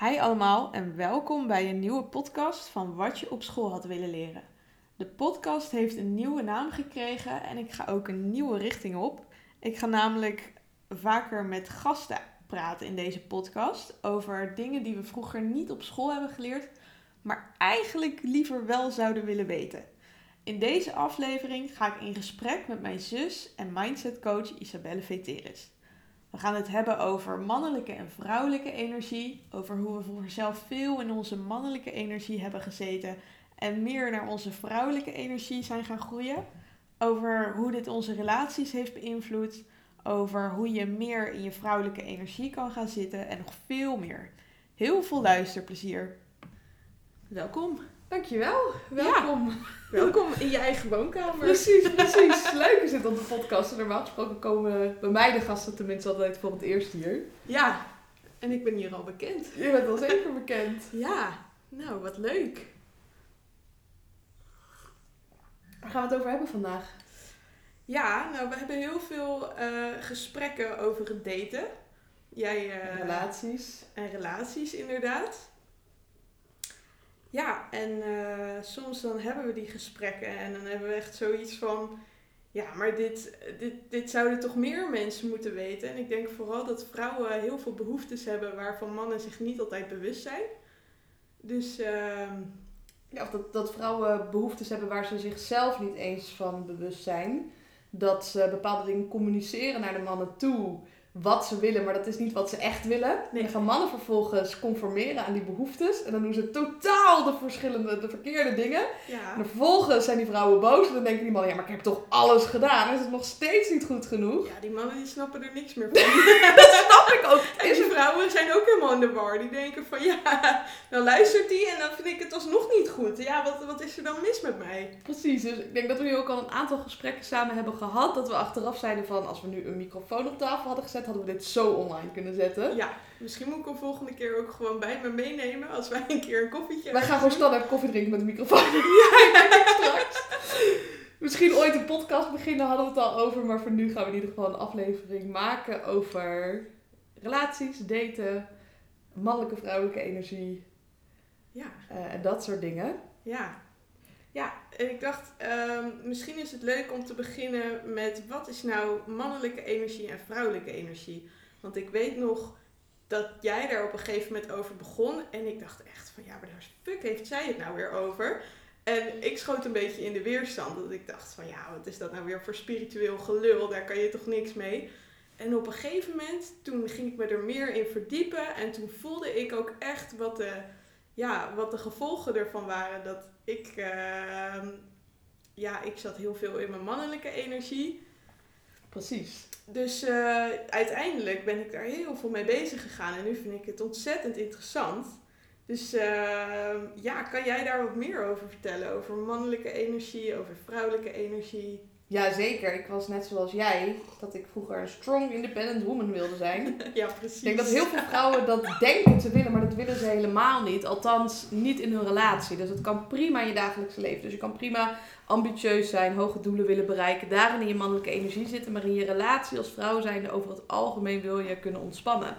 Hi allemaal en welkom bij een nieuwe podcast van Wat je op school had willen leren. De podcast heeft een nieuwe naam gekregen en ik ga ook een nieuwe richting op. Ik ga namelijk vaker met gasten praten in deze podcast over dingen die we vroeger niet op school hebben geleerd, maar eigenlijk liever wel zouden willen weten. In deze aflevering ga ik in gesprek met mijn zus en mindsetcoach Isabelle Veteris. We gaan het hebben over mannelijke en vrouwelijke energie, over hoe we voor zelf veel in onze mannelijke energie hebben gezeten en meer naar onze vrouwelijke energie zijn gaan groeien, over hoe dit onze relaties heeft beïnvloed, over hoe je meer in je vrouwelijke energie kan gaan zitten en nog veel meer. Heel veel luisterplezier. Welkom. Dankjewel. Welkom. Welkom in je eigen woonkamer. Precies, precies. Leuk is het op de podcast. Normaal gesproken komen bij mij de gasten tenminste altijd voor het eerst hier. Ja, en ik ben hier al bekend. Je bent wel zeker bekend. Ja, nou wat leuk. Waar gaan we het over hebben vandaag? Ja, nou we hebben heel veel eh, gesprekken over het daten. Jij, eh, Relaties. En relaties inderdaad. Ja, en eh, soms dan hebben we die gesprekken en dan hebben we echt zoiets van... Ja, maar dit, dit, dit zouden toch meer mensen moeten weten. En ik denk vooral dat vrouwen heel veel behoeftes hebben waarvan mannen zich niet altijd bewust zijn. Dus ehm, Ja, of dat, dat vrouwen behoeftes hebben waar ze zichzelf niet eens van bewust zijn. Dat ze bepaalde dingen communiceren naar de mannen toe. Wat ze willen, maar dat is niet wat ze echt willen. Nee. En dan gaan mannen vervolgens conformeren aan die behoeftes. En dan doen ze totaal de verschillende, de verkeerde dingen. ja, En vervolgens zijn die vrouwen boos. En dan denken die mannen, ja, maar ik heb toch alles gedaan. Is het nog steeds niet goed genoeg? ja, die mannen die snappen er niks meer van. Dat snap ik ook. En die vrouwen zijn ook helemaal in de war. Die denken van ja, dan luistert hij en dan vind ik het alsnog niet goed. Ja, wat, wat is er dan mis met mij? Precies, dus ik denk dat we nu ook al een aantal gesprekken samen hebben gehad. Dat we achteraf zeiden van, als we nu een microfoon op tafel hadden gezet, hadden we dit zo online kunnen zetten. Ja, misschien moet ik hem volgende keer ook gewoon bij me meenemen als wij een keer een koffietje Wij gaan gewoon standaard koffie drinken met een microfoon. straks. Misschien ooit een podcast beginnen, hadden we het al over. Maar voor nu gaan we in ieder geval een aflevering maken over relaties, daten, mannelijke, vrouwelijke energie Ja, eh, en dat soort dingen. ja. Ja, en ik dacht, ehm, misschien is het leuk om te beginnen met wat is nou mannelijke energie en vrouwelijke energie? Want ik weet nog dat jij daar op een gegeven moment over begon. En ik dacht echt van, ja, maar daar fuck heeft zij het nou weer over? En ik schoot een beetje in de weerstand. Dat ik dacht van, ja, wat is dat nou weer voor spiritueel gelul? Daar kan je toch niks mee? En op een gegeven moment, toen ging ik me er meer in verdiepen. En toen voelde ik ook echt wat de, ja, wat de gevolgen ervan waren. Dat ik, ehm, ja, ik zat heel veel in mijn mannelijke energie. Precies. Dus eh, uiteindelijk ben ik daar heel veel mee bezig gegaan. En nu vind ik het ontzettend interessant. Dus ehm, ja, kan jij daar wat meer over vertellen? Over mannelijke energie, over vrouwelijke energie? Ja, zeker. Ik was net zoals jij, dat ik vroeger een strong independent woman wilde zijn. ja, precies. Ik denk dat heel veel vrouwen dat denken te willen, maar dat willen ze helemaal niet. Althans, niet in hun relatie. Dus het kan prima in je dagelijkse leven. Dus je kan prima ambitieus zijn, hoge doelen willen bereiken, daarin in je mannelijke energie zitten. Maar in je relatie als vrouw zijnde over het algemeen wil je kunnen ontspannen.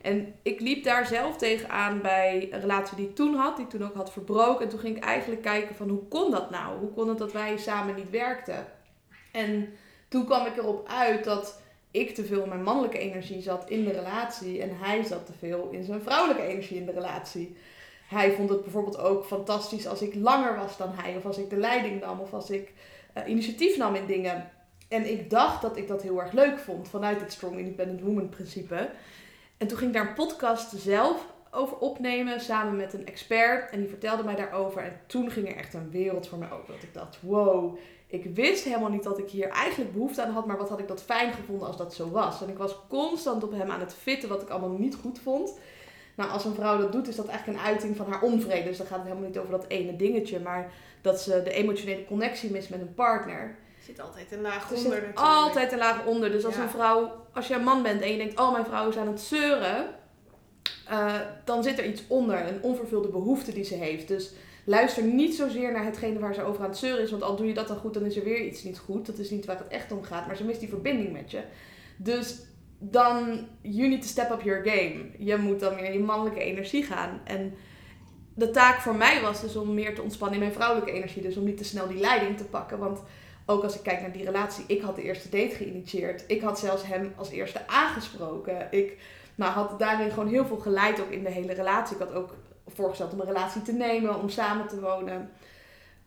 En ik liep daar zelf tegenaan bij een relatie die ik toen had, die ik toen ook had verbroken. En toen ging ik eigenlijk kijken van hoe kon dat nou? Hoe kon het dat wij samen niet werkten? En toen kwam ik erop uit dat ik te veel in mijn mannelijke energie zat in de relatie en hij zat te veel in zijn vrouwelijke energie in de relatie. Hij vond het bijvoorbeeld ook fantastisch als ik langer was dan hij, of als ik de leiding nam, of als ik eh, initiatief nam in dingen. En ik dacht dat ik dat heel erg leuk vond vanuit het Strong Independent Woman principe. En toen ging ik daar een podcast zelf over opnemen samen met een expert en die vertelde mij daarover. En toen ging er echt een wereld voor mij open. Dat ik dacht, wow, ik wist helemaal niet dat ik hier eigenlijk behoefte aan had, maar wat had ik dat fijn gevonden als dat zo was. En ik was constant op hem aan het fitten wat ik allemaal niet goed vond. Nou, als een vrouw dat doet, is dat eigenlijk een uiting van haar onvrede. Dus dan gaat het helemaal niet over dat ene dingetje, maar dat ze de emotionele connectie mist met een partner. Er zit altijd een laag Er onder zit natuurlijk. altijd een laag onder. Dus als Ja. een vrouw, als je een man bent en je denkt, oh mijn vrouw is aan het zeuren, eh, dan zit er iets onder, een onvervulde behoefte die ze heeft. Dus luister niet zozeer naar hetgene waar ze over aan het zeuren is, want al doe je dat dan goed, dan is er weer iets niet goed. Dat is niet waar het echt om gaat, maar ze mist die verbinding met je. Dus dan you need to step up your game. Je moet dan meer in je mannelijke energie gaan. En de taak voor mij was dus om meer te ontspannen in mijn vrouwelijke energie. Dus om niet te snel die leiding te pakken. Want ook als ik kijk naar die relatie, ik had de eerste date geïnitieerd. Ik had zelfs hem als eerste aangesproken. Ik nou, had daarin gewoon heel veel geleid ook in de hele relatie. Ik had ook voorgesteld om een relatie te nemen, om samen te wonen.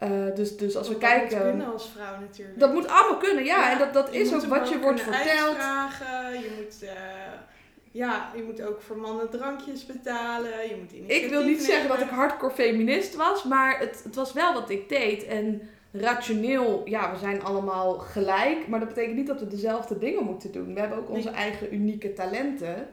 Uh, dus, dus als we dat kijken. Dat moet kunnen als vrouw natuurlijk. Dat moet allemaal kunnen, ja. Ja, en dat, dat is ook wat je wordt verteld. uitvragen, Je moet, eh, ja, je moet ook voor mannen drankjes betalen. Je moet Ik wil niet zeggen dat ik hardcore feminist was, maar het, het was wel wat ik deed. En rationeel, ja, we zijn allemaal gelijk. Maar dat betekent niet dat we dezelfde dingen moeten doen. We hebben ook onze Nee. eigen unieke talenten.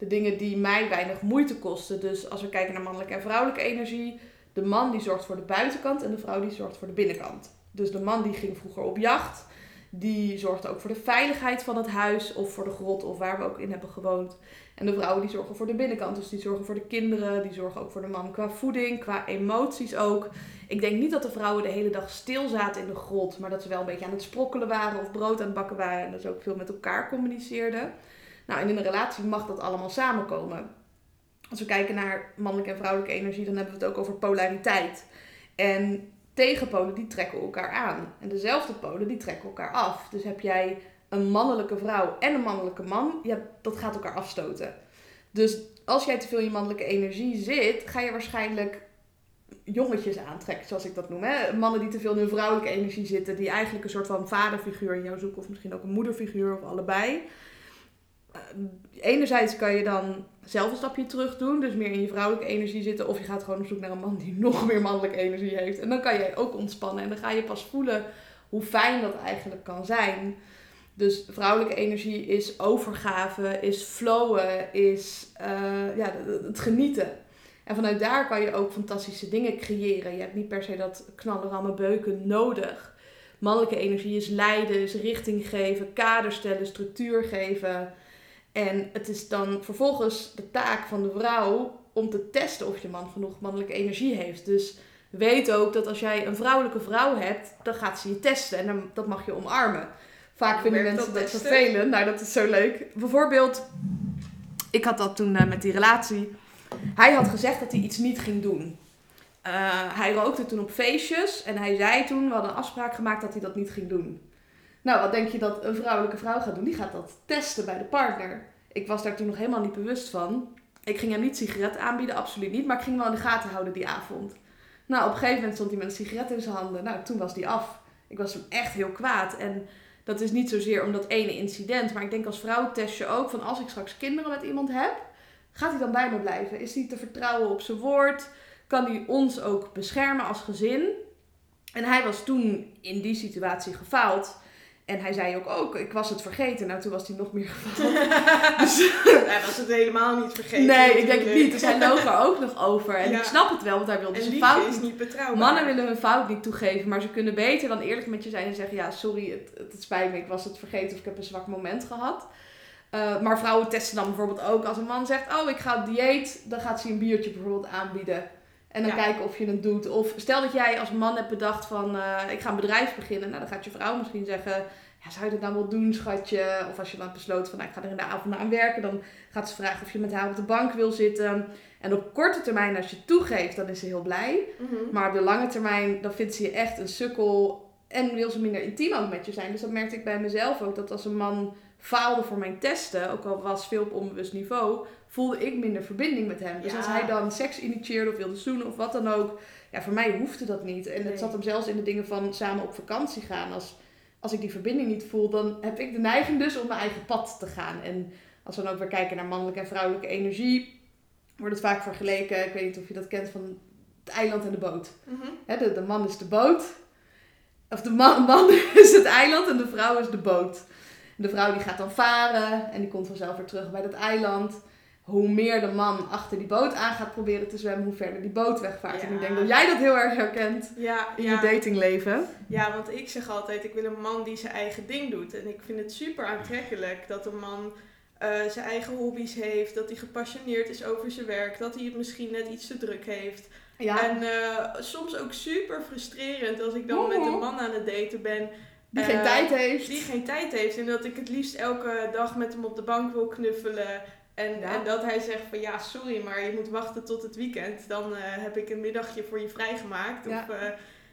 De dingen die mij weinig moeite kosten. Dus als we kijken naar mannelijke en vrouwelijke energie. De man die zorgt voor de buitenkant en de vrouw die zorgt voor de binnenkant. Dus de man die ging vroeger op jacht. Die zorgde ook voor de veiligheid van het huis of voor de grot of waar we ook in hebben gewoond. En de vrouwen die zorgen voor de binnenkant. Dus die zorgen voor de kinderen. Die zorgen ook voor de man qua voeding, qua emoties ook. Ik denk niet dat de vrouwen de hele dag stil zaten in de grot. Maar dat ze wel een beetje aan het sprokkelen waren of brood aan het bakken waren. En dat ze ook veel met elkaar communiceerden. Nou, en in een relatie mag dat allemaal samenkomen. Als we kijken naar mannelijke en vrouwelijke energie, dan hebben we het ook over polariteit. En tegenpolen die trekken elkaar aan. En dezelfde polen die trekken elkaar af. Dus heb jij een mannelijke vrouw en een mannelijke man, ja, dat gaat elkaar afstoten. Dus als jij te veel in je mannelijke energie zit, ga je waarschijnlijk jongetjes aantrekken, zoals ik dat noem. Hè? Mannen die te veel in hun vrouwelijke energie zitten, die eigenlijk een soort van vaderfiguur in jou zoeken, of misschien ook een moederfiguur, of allebei. Eh, enerzijds kan je dan zelf een stapje terug doen, dus meer in je vrouwelijke energie zitten, of je gaat gewoon op zoek naar een man die nog meer mannelijke energie heeft. En dan kan jij ook ontspannen en dan ga je pas voelen hoe fijn dat eigenlijk kan zijn. Dus vrouwelijke energie is overgave, is flowen, is eh, ja, het- het genieten. En vanuit daar kan je ook fantastische dingen creëren. Je hebt niet per se dat knallen, rammen, beuken nodig. Mannelijke energie is leiden, is richting geven, kader stellen, structuur geven. En het is dan vervolgens de taak van de vrouw om te testen of je man genoeg mannelijke energie heeft. Dus weet ook dat als jij een vrouwelijke vrouw hebt, dan gaat ze je testen en dan, dat mag je omarmen. Vaak vinden mensen dat vervelend. Nou, dat is zo leuk. Bijvoorbeeld, ik had dat toen eh, met die relatie. Hij had gezegd dat hij iets niet ging doen. Eh, hij rookte toen op feestjes en hij zei toen, we hadden een afspraak gemaakt dat hij dat niet ging doen. Nou, wat denk je dat een vrouwelijke vrouw gaat doen? Die gaat dat testen bij de partner. Ik was daar toen nog helemaal niet bewust van. Ik ging hem niet sigaretten aanbieden, absoluut niet. Maar ik ging wel in de gaten houden die avond. Nou, op een gegeven moment stond hij met een sigaret in zijn handen. Nou, toen was die af. Ik was toen echt heel kwaad. En dat is niet zozeer om dat ene incident. Maar ik denk als vrouw test je ook van als ik straks kinderen met iemand heb, gaat hij dan bij me blijven? Is hij te vertrouwen op zijn woord? Kan hij ons ook beschermen als gezin? En hij was toen in die situatie gefaald. En hij zei ook, ook, ik was het vergeten. Nou, toen was hij nog meer gefaald. dus, Hij was het helemaal niet vergeten. nee, ik denk het niet. Dus hij loog er ook nog over. En Ja. ik snap het wel, want hij wilde zijn fout is niet betrouwbaar. Mannen willen hun fout niet toegeven, maar ze kunnen beter dan eerlijk met je zijn en zeggen: Ja, sorry, het, het, het spijt me, ik was het vergeten of ik heb een zwak moment gehad. Uh, maar vrouwen testen dan bijvoorbeeld ook als een man zegt: Oh, ik ga op dieet, dan gaat ze een biertje bijvoorbeeld aanbieden. En dan Ja. kijken of je het doet. Of stel dat jij als man hebt bedacht: van uh, ik ga een bedrijf beginnen. Nou, dan gaat je vrouw misschien zeggen: ja, Zou je dat nou wel doen, schatje? Of als je dan besloot van: nou, Ik ga er in de avond aan werken, dan gaat ze vragen of je met haar op de bank wil zitten. En op korte termijn, als je toegeeft, dan is ze heel blij. Mhm. Maar op de lange termijn, dan vindt ze je echt een sukkel. En wil ze minder intiem ook met je zijn. Dus dat merkte ik bij mezelf ook. Dat als een man faalde voor mijn testen, ook al was veel op onbewust niveau, voelde ik minder verbinding met hem. Dus Ja. als hij dan seks initieerde of wilde zoenen of wat dan ook. Ja, voor mij hoefde dat niet. En Nee. het zat hem zelfs in de dingen van samen op vakantie gaan. Als, als ik die verbinding niet voel, dan heb ik de neiging dus om mijn eigen pad te gaan. En als we dan ook weer kijken naar mannelijke en vrouwelijke energie, wordt het vaak vergeleken. Ik weet niet of je dat kent van het eiland en de boot. Mhm. De man is de boot. Of de man, man is het eiland en de vrouw is de boot. De vrouw die gaat dan varen en die komt vanzelf weer terug bij dat eiland. Hoe meer de man achter die boot aan gaat proberen te zwemmen, hoe verder die boot wegvaart. En ik denk dat jij dat heel erg herkent Ja, in ja. je datingleven. ja, want ik zeg altijd, ik wil een man die zijn eigen ding doet. En ik vind het super aantrekkelijk dat een man eh, zijn eigen hobby's heeft, dat hij gepassioneerd is over zijn werk, dat hij het misschien net iets te druk heeft. Ja, En eh, soms ook super frustrerend als ik dan met een man aan het daten ben. Die geen Eh, tijd heeft. Die geen tijd heeft en dat ik het liefst elke dag met hem op de bank wil knuffelen. En, Ja. en dat hij zegt van ja, sorry, maar je moet wachten tot het weekend. Dan eh, heb ik een middagje voor je vrijgemaakt. Ja. Of eh,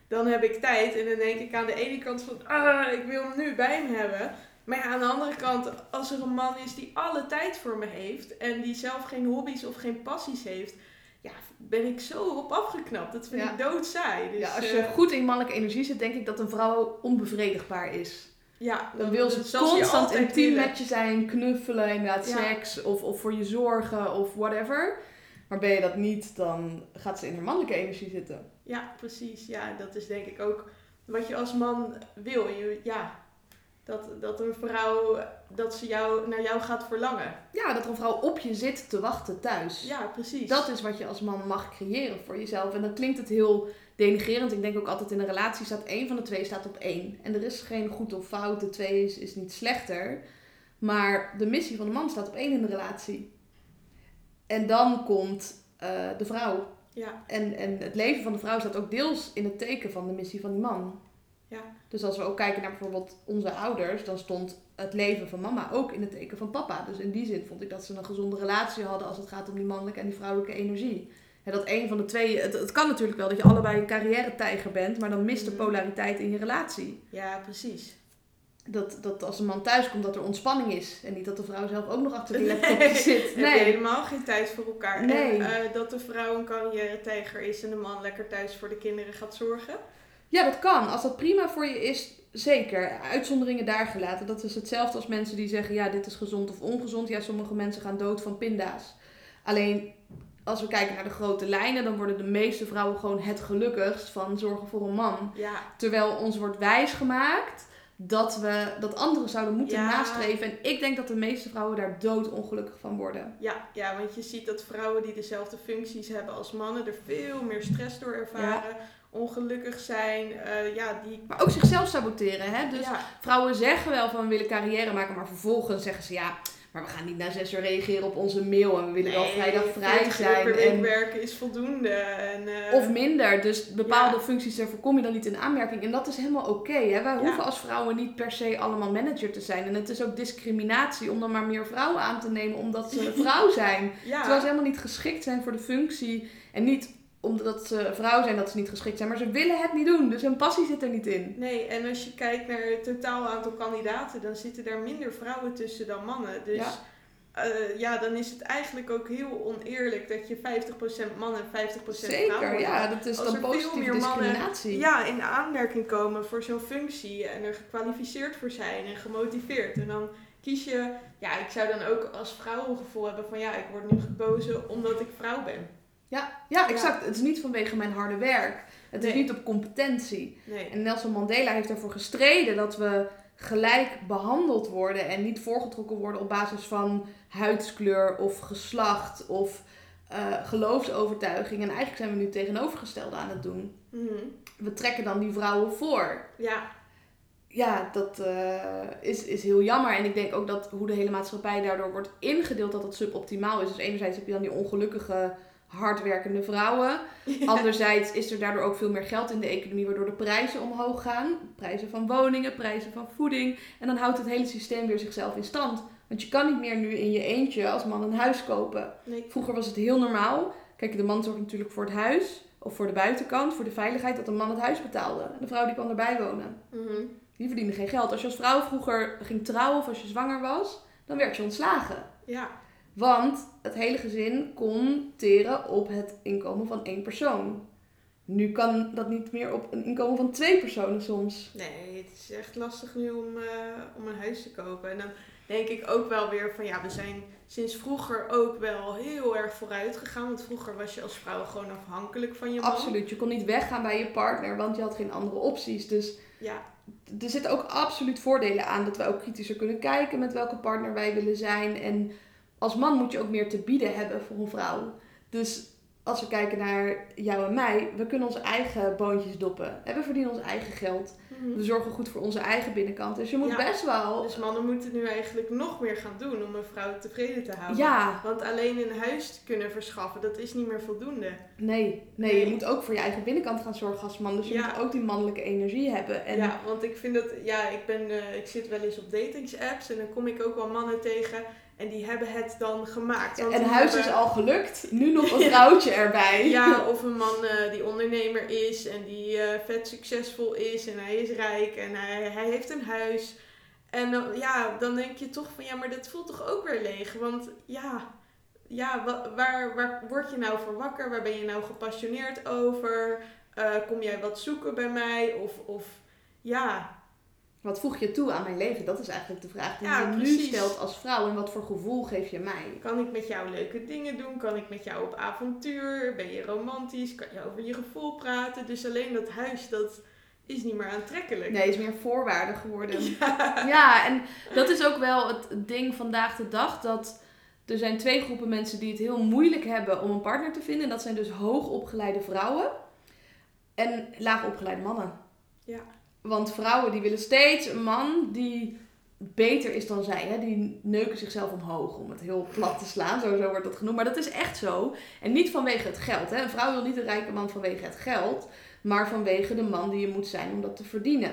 dan heb ik tijd. En dan denk ik aan de ene kant van ah, ik wil hem nu bij me hebben. Maar ja, aan de andere kant, als er een man is die alle tijd voor me heeft en die zelf geen hobby's of geen passies heeft, ja, ben ik zo op afgeknapt. Dat vind Ja. ik doodsaai. Dus, ja, als je eh, goed in mannelijke energie zit, denk ik dat een vrouw onbevredigbaar is. Ja, Dan wil ze constant intiem met je zijn, knuffelen, inderdaad, Ja. seks of, of voor je zorgen of whatever. Maar ben je dat niet, dan gaat ze in haar mannelijke energie zitten. Ja, precies. Ja, dat is denk ik ook wat je als man wil. Je, ja, dat, dat een vrouw, dat ze jou, naar jou gaat verlangen. Ja, dat er een vrouw op je zit te wachten thuis. Ja, precies. Dat is wat je als man mag creëren voor jezelf. En dan klinkt het heel denigerend. Ik denk ook altijd in een relatie staat één van de twee staat op één. En er is geen goed of fout. De twee is, is niet slechter. Maar de missie van de man staat op één in de relatie. En dan komt eh, de vrouw. Ja, En, en het leven van de vrouw staat ook deels in het teken van de missie van die man. ja, Dus als we ook kijken naar bijvoorbeeld onze ouders, dan stond het leven van mama ook in het teken van papa. Dus in die zin vond ik dat ze een gezonde relatie hadden als het gaat om die mannelijke en die vrouwelijke energie. En dat een van de twee, het, het kan natuurlijk wel dat je allebei een carrière-tijger bent, maar dan mist de Mhm. polariteit in je relatie. ja, precies. Dat, dat als een man thuis komt, dat er ontspanning is. En niet dat de vrouw zelf ook nog achter die Nee, laptop zit. Heb je Nee. helemaal geen tijd voor elkaar. Nee. En eh, dat de vrouw een carrière-tijger is en de man lekker thuis voor de kinderen gaat zorgen. Ja, dat kan. Als dat prima voor je is, zeker. Uitzonderingen daar gelaten. Dat is hetzelfde als mensen die zeggen, ja, dit is gezond of ongezond. Ja, sommige mensen gaan dood van pinda's. Alleen, als we kijken naar de grote lijnen, dan worden de meeste vrouwen gewoon het gelukkigst van zorgen voor een man. Ja, Terwijl ons wordt wijsgemaakt dat we dat anderen zouden moeten Ja. nastreven. En ik denk dat de meeste vrouwen daar doodongelukkig van worden. ja, ja, want je ziet dat vrouwen die dezelfde functies hebben als mannen er veel meer stress door ervaren. Ongelukkig zijn. eh, ja, die... Maar ook zichzelf saboteren, hè? Dus Vrouwen zeggen wel van we willen carrière maken, maar vervolgens zeggen ze ja, maar we gaan niet na zes uur reageren op onze mail en we willen wel Nee, vrijdag vrij 40 uur zijn. per week En, werken is voldoende. En, eh, of minder. Dus bepaalde Ja. functies daarvoor kom je dan niet in aanmerking. En dat is helemaal oké. hè Wij Ja. hoeven als vrouwen niet per se allemaal manager te zijn. En het is ook discriminatie om dan maar meer vrouwen aan te nemen omdat ze een vrouw zijn. ja, Terwijl ze helemaal niet geschikt zijn voor de functie. En niet omdat ze vrouw zijn dat ze niet geschikt zijn, maar ze willen het niet doen. Dus hun passie zit er niet in. Nee, en als je kijkt naar het totaal aantal kandidaten, dan zitten daar minder vrouwen tussen dan mannen. Dus Ja. ja, ja dan is het eigenlijk ook heel oneerlijk dat je 50% mannen en 50% vrouwen Zeker, ja, dat is Als dan positieve meer mannen- discriminatie. Ja, in aanmerking komen voor zo'n functie en er gekwalificeerd voor zijn en gemotiveerd. En dan kies je, ja, ik zou dan ook als vrouw een gevoel hebben van ja, ik word nu gekozen omdat ik vrouw ben. Ja, ja, exact. Het is niet vanwege mijn harde werk. Het is niet op competentie. Nee. En Nelson Mandela heeft ervoor gestreden dat we gelijk behandeld worden en niet voorgetrokken worden op basis van huidskleur of geslacht of eh, geloofsovertuiging. En eigenlijk zijn we nu tegenovergestelde aan het doen. Mhm. We trekken dan die vrouwen voor. Ja, Ja, dat eh, is, is heel jammer. En ik denk ook dat hoe de hele maatschappij daardoor wordt ingedeeld, dat dat suboptimaal is. Dus enerzijds heb je dan die ongelukkige, hardwerkende vrouwen. Anderzijds is er daardoor ook veel meer geld in de economie, waardoor de prijzen omhoog gaan. Prijzen van woningen, prijzen van voeding. En dan houdt het hele systeem weer zichzelf in stand. Want je kan niet meer nu in je eentje als man een huis kopen. nee. Vroeger was het heel normaal. Kijk, de man zorgt natuurlijk voor het huis. Of voor de buitenkant, voor de veiligheid, dat de man het huis betaalde. En de vrouw die kwam erbij wonen. Mhm. Die verdiende geen geld. Als je als vrouw vroeger ging trouwen of als je zwanger was, dan werd je ontslagen. Ja, Want het hele gezin kon teren op het inkomen van één persoon. Nu kan dat niet meer op een inkomen van twee personen soms. Nee, het is echt lastig nu om, eh, om een huis te kopen. En dan denk ik ook wel weer van ja, we zijn sinds vroeger ook wel heel erg vooruit gegaan. Want vroeger was je als vrouw gewoon afhankelijk van je man. Absoluut. Je kon niet weggaan bij je partner, want je had geen andere opties. Dus Ja, er zitten ook absoluut voordelen aan dat we ook kritischer kunnen kijken met welke partner wij willen zijn. En als man moet je ook meer te bieden hebben voor een vrouw. Dus als we kijken naar jou en mij, we kunnen onze eigen boontjes doppen. En we verdienen ons eigen geld. We zorgen goed voor onze eigen binnenkant. Dus je moet Ja. best wel. Dus mannen moeten nu eigenlijk nog meer gaan doen om een vrouw tevreden te houden. Ja, Want alleen een huis te kunnen verschaffen, dat is niet meer voldoende. nee, nee, je moet ook voor je eigen binnenkant gaan zorgen als man. Dus je Ja. moet ook die mannelijke energie hebben. En Ja, want ik vind dat, ja, ik, ben, eh, ik zit wel eens op datingsapps en dan kom ik ook wel mannen tegen en die hebben het dan gemaakt. Want en huis hebben- is al gelukt. Nu nog een vrouwtje erbij. Ja, of een man eh, die ondernemer is en die eh, vet succesvol is en hij is rijk en hij, hij heeft een huis. En dan, ja, dan denk je toch van ja, maar dat voelt toch ook weer leeg. Want ja, ja wa- waar, waar word je nou voor wakker? Waar ben je nou gepassioneerd over? Eh, kom jij wat zoeken bij mij? Of, of ja, Wat voeg je toe aan mijn leven? Dat is eigenlijk de vraag die Ja, je nu stelt als vrouw. En wat voor gevoel geef je mij? kan ik met jou leuke dingen doen? Kan ik met jou op avontuur? Ben je romantisch? Kan je over je gevoel praten? Dus alleen dat huis, dat is niet meer aantrekkelijk. Nee, is meer voorwaarde geworden. Ja. Ja, en dat is ook wel het ding vandaag de dag. Dat er zijn twee groepen mensen die het heel moeilijk hebben om een partner te vinden. Dat zijn dus hoogopgeleide vrouwen en laagopgeleide mannen. Ja. Want vrouwen die willen steeds een man die beter is dan zij. Hè? Die neuken zichzelf omhoog, om het heel plat te slaan. Zo, zo wordt dat genoemd. Maar dat is echt zo. En niet vanwege het geld. Hè? Een vrouw wil niet een rijke man vanwege het geld. Maar vanwege de man die je moet zijn om dat te verdienen.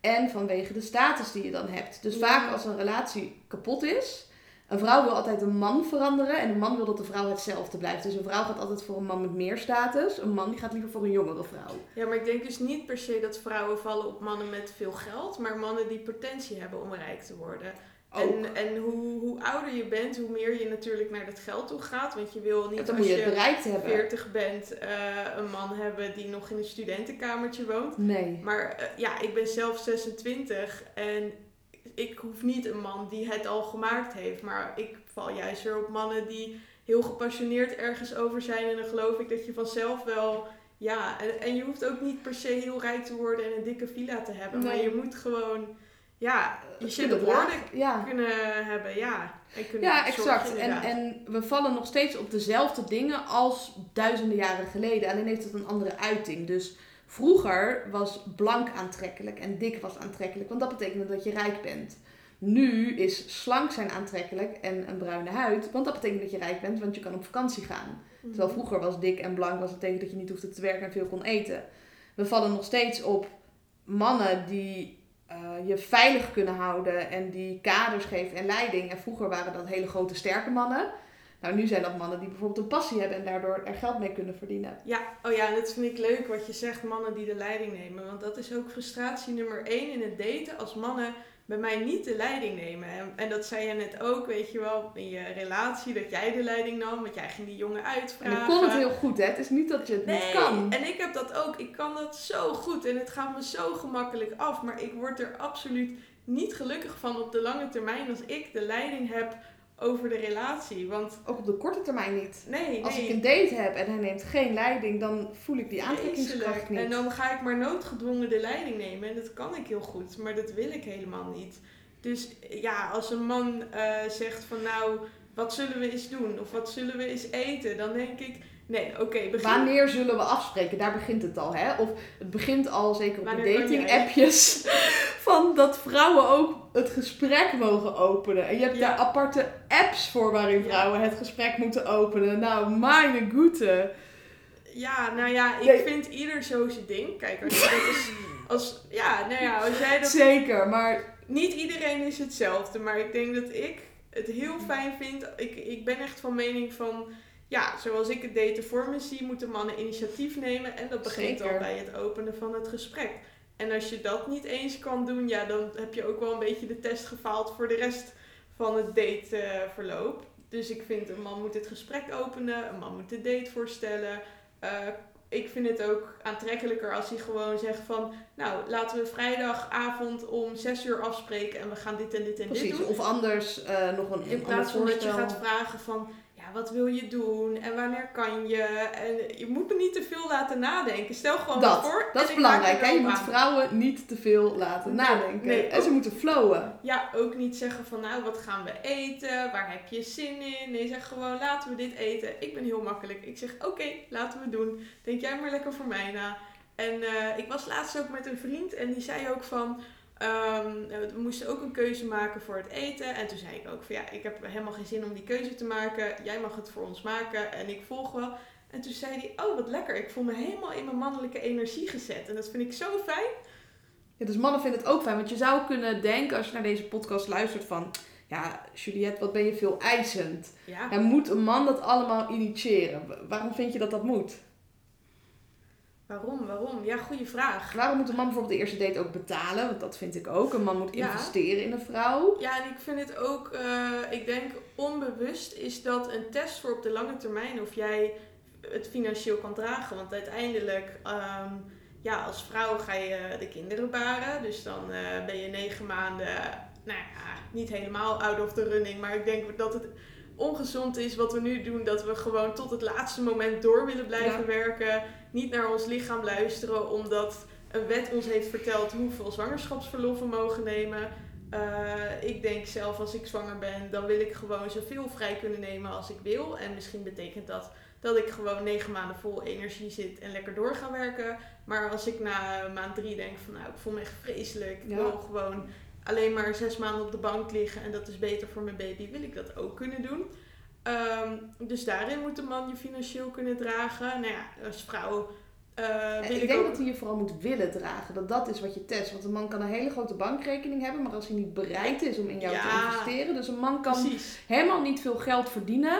En vanwege de status die je dan hebt. Dus Ja. vaak als een relatie kapot is. Een vrouw wil altijd een man veranderen. En een man wil dat de vrouw hetzelfde blijft. Dus een vrouw gaat altijd voor een man met meer status. Een man die gaat liever voor een jongere vrouw. Ja, maar ik denk dus niet per se dat vrouwen vallen op mannen met veel geld, maar mannen die potentie hebben om rijk te worden. Ook. En, en hoe, hoe ouder je bent, hoe meer je natuurlijk naar dat geld toe gaat. Want je wil niet als je je bereikt hebben. 40 bent eh, een man hebben die nog in een studentenkamertje woont. Nee. Maar eh, ja, ik ben zelf 26 en ik hoef niet een man die het al gemaakt heeft. Maar ik val juist weer op mannen die heel gepassioneerd ergens over zijn. En dan geloof ik dat je vanzelf wel. Ja, en, en je hoeft ook niet per se heel rijk te worden en een dikke villa te hebben. Maar je moet gewoon, ja, je Het shit kunnen. Ja. hebben, ja. En kunnen Ja, zorgen, exact. En, en we vallen nog steeds op dezelfde dingen als duizenden jaren geleden. Alleen heeft het een andere uiting. Dus vroeger was blank aantrekkelijk en dik was aantrekkelijk. Want dat betekende dat je rijk bent. Nu is slank zijn aantrekkelijk en een bruine huid. Want dat betekent dat je rijk bent, want je kan op vakantie gaan. Mhm. Terwijl vroeger was dik en blank was het teken dat je niet hoefde te werken en veel kon eten. We vallen nog steeds op mannen die eh, je veilig kunnen houden en die kaders geven en leiding. En vroeger waren dat hele grote sterke mannen. Nou, nu zijn dat mannen die bijvoorbeeld een passie hebben en daardoor er geld mee kunnen verdienen. Ja, oh ja, en dat vind ik leuk wat je zegt, mannen die de leiding nemen. Want dat is ook frustratie nummer één in het daten, als mannen bij mij niet de leiding nemen. En, en dat zei je net ook, weet je wel, in je relatie, dat jij de leiding nam, want jij ging die jongen En uitvragen. ik kon het heel goed, hè. Het is niet dat je het Nee, niet kan. en ik heb dat ook. Ik kan dat zo goed en het gaat me zo gemakkelijk af. Maar ik word er absoluut niet gelukkig van op de lange termijn als ik de leiding heb over de relatie. Want Ook op de korte termijn niet. nee, Als nee. ik een date heb en hij neemt geen leiding, dan voel ik die aantrekkingskracht niet. En dan ga ik maar noodgedwongen de leiding nemen. En dat kan ik heel goed, maar dat wil ik helemaal niet. Dus ja, als een man eh, zegt van nou, wat zullen we eens doen? Of wat zullen we eens eten? Dan denk ik, nee, oké, begin. Wanneer zullen we afspreken? Daar begint het al, hè? Of het begint al, zeker op Wanneer de kan dating jij? appjes, van dat vrouwen ook het gesprek mogen openen. En je hebt Ja. daar aparte apps voor waarin Ja. vrouwen het gesprek moeten openen. Nou, mijn goede. Ja, nou ja, ik Nee. vind ieder zo zijn ding. Kijk, als, dat is, als, ja, nou ja, als jij dat... Zeker, maar Niet iedereen is hetzelfde, maar ik denk dat ik het heel fijn vind. Ik, ik ben echt van mening van... Ja, zoals ik het daten voor me zie, moeten mannen initiatief nemen. En dat begint Zeker. al bij het openen van het gesprek. En als je dat niet eens kan doen, ja, dan heb je ook wel een beetje de test gefaald voor de rest van het dateverloop. dus ik vind een man moet het gesprek openen, een man moet de date voorstellen. Eh, ik vind het ook aantrekkelijker als hij gewoon zegt van, nou, laten we vrijdagavond om 6 uur afspreken en we gaan dit en dit en dit precies. doen. Of anders eh, nog een, In plaats van dat je gaat vragen van, wat wil je doen en wanneer kan je? En je moet me niet te veel laten nadenken. Stel gewoon Dat, voor. dat is belangrijk. Hè? Je moet vrouwen niet te veel laten Nee, nadenken. nee, en ze moeten flowen. Ja, ook niet zeggen van nou, wat gaan we eten? Waar heb je zin in? Nee, zeg gewoon laten we dit eten. Ik ben heel makkelijk. Ik zeg oké, laten we doen. Denk jij maar lekker voor mij na. En eh, ik was laatst ook met een vriend en die zei ook van... ehm, we moesten ook een keuze maken voor het eten. En toen zei ik ook van ja, ik heb helemaal geen zin om die keuze te maken. Jij mag het voor ons maken en ik volg wel. En toen zei hij, oh wat lekker. Ik voel me helemaal in mijn mannelijke energie gezet. En dat vind ik zo fijn. Ja, dus mannen vinden het ook fijn. Want je zou kunnen denken, als je naar deze podcast luistert, van... Ja, Juliette, wat ben je veel eisend. Ja, En moet een man dat allemaal initiëren? Wa- Waarom vind je dat dat moet? Waarom, waarom? Ja, goede vraag. Waarom moet een man bijvoorbeeld de eerste date ook betalen? Want dat vind ik ook. Een man moet Ja. investeren in een vrouw. Ja, en ik vind het ook, eh, ik denk onbewust is dat een test voor op de lange termijn of jij het financieel kan dragen. Want uiteindelijk, ehm, ja, als vrouw ga je de kinderen baren. Dus dan eh, ben je negen maanden, nou ja, niet helemaal out of the running. Maar ik denk dat het ongezond is wat we nu doen. Dat we gewoon tot het laatste moment door willen blijven Ja. werken. Niet naar ons lichaam luisteren, omdat een wet ons heeft verteld hoeveel zwangerschapsverlof we mogen nemen. Eh, ik denk zelf als ik zwanger ben, dan wil ik gewoon zoveel vrij kunnen nemen als ik wil. En misschien betekent dat dat ik gewoon negen maanden vol energie zit en lekker door ga werken. Maar als ik na maand drie denk van nou, ik voel me echt vreselijk. Ik Ja. wil gewoon alleen maar zes maanden op de bank liggen en dat is beter voor mijn baby, wil ik dat ook kunnen doen. Ehm, dus daarin moet de man je financieel kunnen dragen. Nou ja, als vrouw wil ik ik, denk ook... dat hij je vooral moet willen dragen. Dat dat is wat je test. Want een man kan een hele grote bankrekening hebben. Maar als hij niet bereid is om in jou te investeren. Dus een man kan Precies. helemaal niet veel geld verdienen.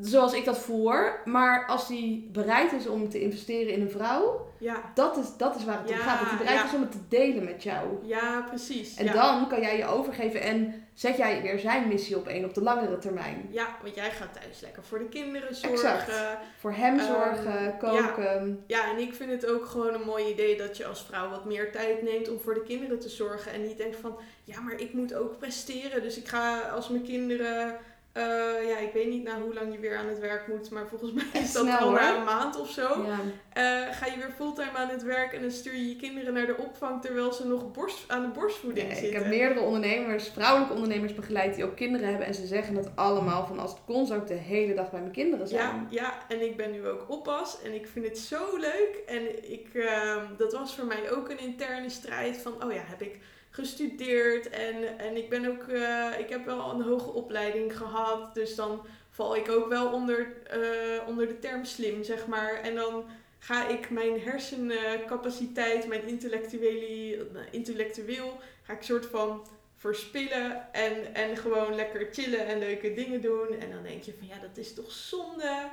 Zoals ik dat voor. Maar als hij bereid is om te investeren in een vrouw. Ja, Dat is, dat is waar het om gaat. Dat hij bereid ja. is om het te delen met jou. ja precies. En dan kan jij je overgeven. En zet jij weer zijn missie op één op de langere termijn. Ja, want jij gaat thuis lekker voor de kinderen zorgen. Exact. Voor hem Ehm, zorgen, koken. Ja, en ik vind het ook gewoon een mooi idee dat je als vrouw wat meer tijd neemt om voor de kinderen te zorgen. En niet denkt van, ja, maar ik moet ook presteren. Dus ik ga als mijn kinderen, eh, ja, ik weet niet na hoe lang je weer aan het werk moet. Maar volgens mij Echt is dat snel, al na een maand of zo. Ja. Eh, ga je weer fulltime aan het werk en dan stuur je je kinderen naar de opvang terwijl ze nog borst, aan de borstvoeding Nee, ik zitten. heb meerdere ondernemers, vrouwelijke ondernemers begeleid die ook kinderen hebben. En ze zeggen het allemaal van als het kon zou ik de hele dag bij mijn kinderen zijn. Ja, ja, en ik ben nu ook oppas en ik vind het zo leuk. En ik, ehm, dat was voor mij ook een interne strijd van, oh ja, heb ik gestudeerd en, en ik ben ook, eh, ik heb wel een hoge opleiding gehad. Dus dan val ik ook wel onder, eh, onder de term slim, zeg maar. En dan ga ik mijn hersencapaciteit, mijn intellectuele, intellectueel, ga ik soort van verspillen en, en gewoon lekker chillen en leuke dingen doen. En dan denk je van ja, dat is toch zonde.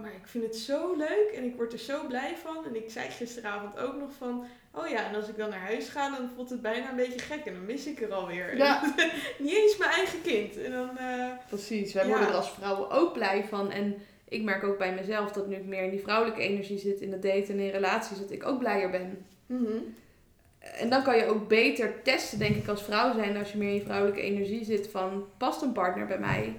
Maar ik vind het zo leuk en ik word er zo blij van. En ik zei gisteravond ook nog van, oh ja, en als ik dan naar huis ga, dan voelt het bijna een beetje gek en dan mis ik er alweer. Ja. Niet eens mijn eigen kind. En dan, uh, Precies, wij Ja. worden er als vrouwen ook blij van. En ik merk ook bij mezelf dat nu ik meer in die vrouwelijke energie zit, in het daten en in relaties, dat ik ook blijer ben. mhm. En dan kan je ook beter testen, denk ik, als vrouw zijn, als je meer in je vrouwelijke energie zit, van past een partner bij mij?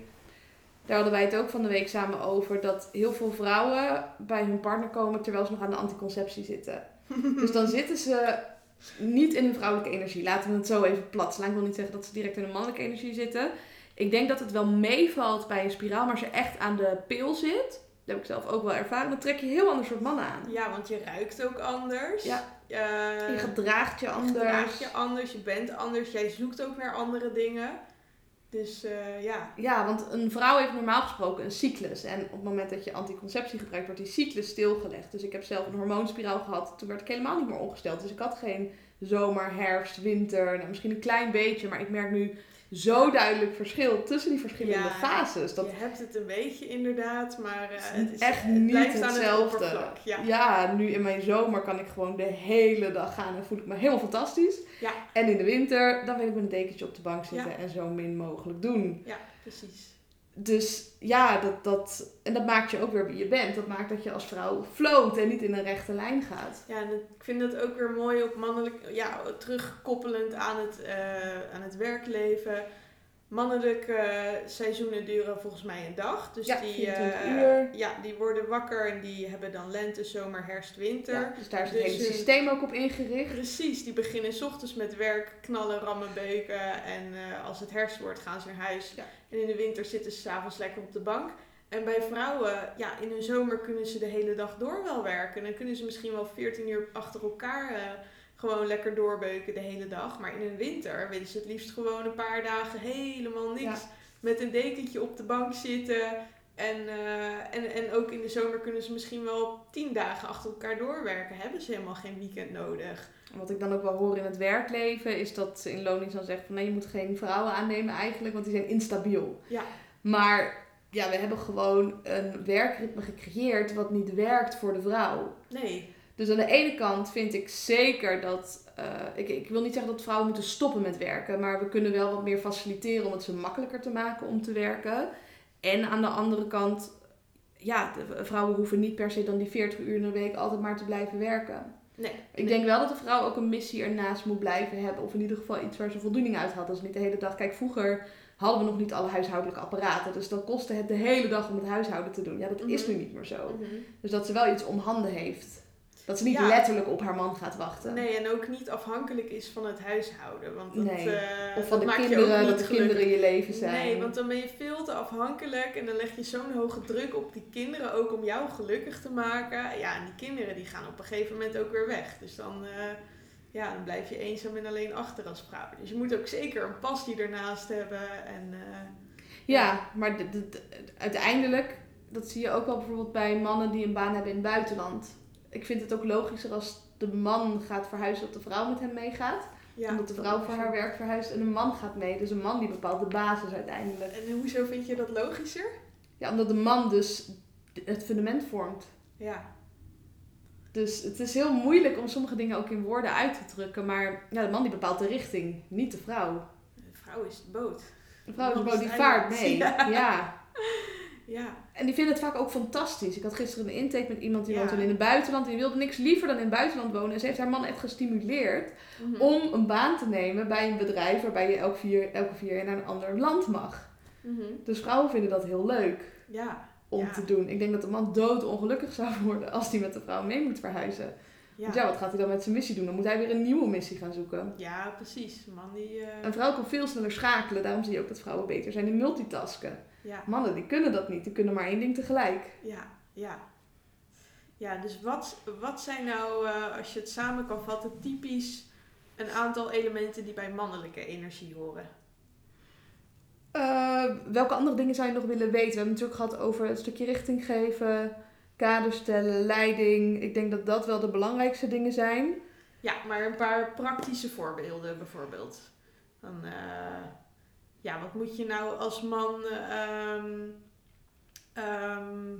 Daar hadden wij het ook van de week samen over, dat heel veel vrouwen bij hun partner komen terwijl ze nog aan de anticonceptie zitten. Dus dan zitten ze niet in hun vrouwelijke energie. Laten we het zo even plat slaan. Ik wil niet zeggen dat ze direct in hun mannelijke energie zitten. Ik denk dat het wel meevalt bij een spiraal, maar als je echt aan de pil zit, dat heb ik zelf ook wel ervaren, dan trek je heel ander soort mannen aan. Ja, want je ruikt ook anders. Ja. Eh, Je gedraagt je je anders. gedraagt je anders, je bent anders, jij zoekt ook naar andere dingen. Dus eh, ja. Ja, want een vrouw heeft normaal gesproken een cyclus. En op het moment dat je anticonceptie gebruikt, wordt die cyclus stilgelegd. Dus ik heb zelf een hormoonspiraal gehad. Toen werd ik helemaal niet meer ongesteld. Dus ik had geen zomer, herfst, winter. Nou, misschien een klein beetje. Maar ik merk nu zo duidelijk verschil tussen die verschillende Ja, fases. Dat Je hebt het een beetje inderdaad, maar eh, het is echt het niet hetzelfde. het. Ja. ja, nu in mijn zomer kan ik gewoon de hele dag gaan en voel ik me helemaal fantastisch. Ja. En in de winter, dan wil ik met een dekentje op de bank zitten en zo min mogelijk doen. ja, precies. Dus ja, dat, dat, en dat maakt je ook weer wie je bent. Dat maakt dat je als vrouw float en niet in een rechte lijn gaat. Ja, en ik vind dat ook weer mooi op mannelijk, ja, terugkoppelend aan het, eh, aan het werkleven. Mannelijke eh, seizoenen duren volgens mij een dag. Dus Ja, die, 24 eh, ja, die worden wakker en die hebben dan lente, zomer, herfst, winter. Ja, dus daar is het Dus hele hun- systeem ook op ingericht. Precies, die beginnen 's ochtends met werk, knallen, rammen, beuken. En eh, als het herfst wordt, gaan ze naar huis. Ja. En in de winter zitten ze s'avonds lekker op de bank. En bij vrouwen, ja, in hun zomer kunnen ze de hele dag door wel werken. Dan kunnen ze misschien wel 14 uur achter elkaar gewoon lekker doorbeuken de hele dag. Maar in hun winter willen ze het liefst gewoon een paar dagen helemaal niks. Ja. Met een dekentje op de bank zitten. En, eh, en, en ook in de zomer kunnen ze misschien wel 10 dagen achter elkaar doorwerken. Hebben ze helemaal geen weekend nodig. Wat ik dan ook wel hoor in het werkleven is dat ze in lonings dan zegt van nee, je moet geen vrouwen aannemen eigenlijk, want die zijn instabiel. Ja. Maar ja, we hebben gewoon een werkritme gecreëerd wat niet werkt voor de vrouw. Nee. Dus aan de ene kant vind ik zeker dat. eh, ik, ik wil niet zeggen dat vrouwen moeten stoppen met werken, maar we kunnen wel wat meer faciliteren om het ze makkelijker te maken om te werken. En aan de andere kant, ja, de vrouwen hoeven niet per se dan die 40 uur in de week altijd maar te blijven werken. Nee. Ik denk wel dat de vrouw ook een missie ernaast moet blijven hebben. Of in ieder geval iets waar ze voldoening uit had. Is niet de hele dag. Kijk, vroeger hadden we nog niet alle huishoudelijke apparaten. Dus dan kostte het de hele dag om het huishouden te doen. Ja, dat is Mhm. nu niet meer zo. Mhm. Dus dat ze wel iets om handen heeft. Dat ze niet Ja. letterlijk op haar man gaat wachten. Nee, en ook niet afhankelijk is van het huishouden. Want dat, Nee. eh, Of van de maakt je ook kinderen, niet dat de kinderen je leven zijn. Nee, want dan ben je veel te afhankelijk en dan leg je zo'n hoge druk op die kinderen ook om jou gelukkig te maken. Ja, en die kinderen die gaan op een gegeven moment ook weer weg. Dus dan, eh, ja, dan blijf je eenzaam en alleen achter als vrouw. Dus je moet ook zeker een passie ernaast hebben. En, eh, Ja, maar de- de- de- uiteindelijk, dat zie je ook wel bijvoorbeeld bij mannen die een baan hebben in het buitenland. Ik vind het ook logischer als de man gaat verhuizen dat de vrouw met hem meegaat. ja, omdat de vrouw voor haar werk verhuist en een man gaat mee. Dus een man die bepaalt de basis uiteindelijk. En hoezo vind je dat logischer? Ja, omdat de man dus het fundament vormt. Ja, Dus het is heel moeilijk om sommige dingen ook in woorden uit te drukken. Maar ja, de man die bepaalt de richting, niet de vrouw. de vrouw is de boot. De vrouw is de boot, die vaart mee. Ja. Ja. Ja, En die vinden het vaak ook fantastisch. Ik had gisteren een intake met iemand die Ja. woont in het buitenland. Die wilde niks liever dan in het buitenland wonen. En ze heeft haar man echt gestimuleerd Mhm. om een baan te nemen bij een bedrijf waarbij je elk vier, elke vier jaar naar een ander land mag. Mhm. Dus vrouwen vinden dat heel leuk Ja, om Ja. te doen. Ik denk dat de man doodongelukkig zou worden als hij met de vrouw mee moet verhuizen. ja. Want ja, wat gaat hij dan met zijn missie doen? Dan moet hij weer een nieuwe missie gaan zoeken. Ja, precies. Man die... eh, Een vrouw kan veel sneller schakelen. Daarom zie je ook dat vrouwen beter zijn in multitasken. Ja, Mannen die kunnen dat niet. Die kunnen maar één ding tegelijk. ja, ja. Ja, dus wat, wat zijn nou, eh, als je het samen kan vatten, typisch een aantal elementen die bij mannelijke energie horen? Eh, welke andere dingen zou je nog willen weten? We hebben het natuurlijk gehad over een stukje richting geven, kader stellen, leiding. Ik denk dat dat wel de belangrijkste dingen zijn. Ja, maar een paar praktische voorbeelden bijvoorbeeld. Dan, eh, ja, wat moet je nou als man ehm, ehm,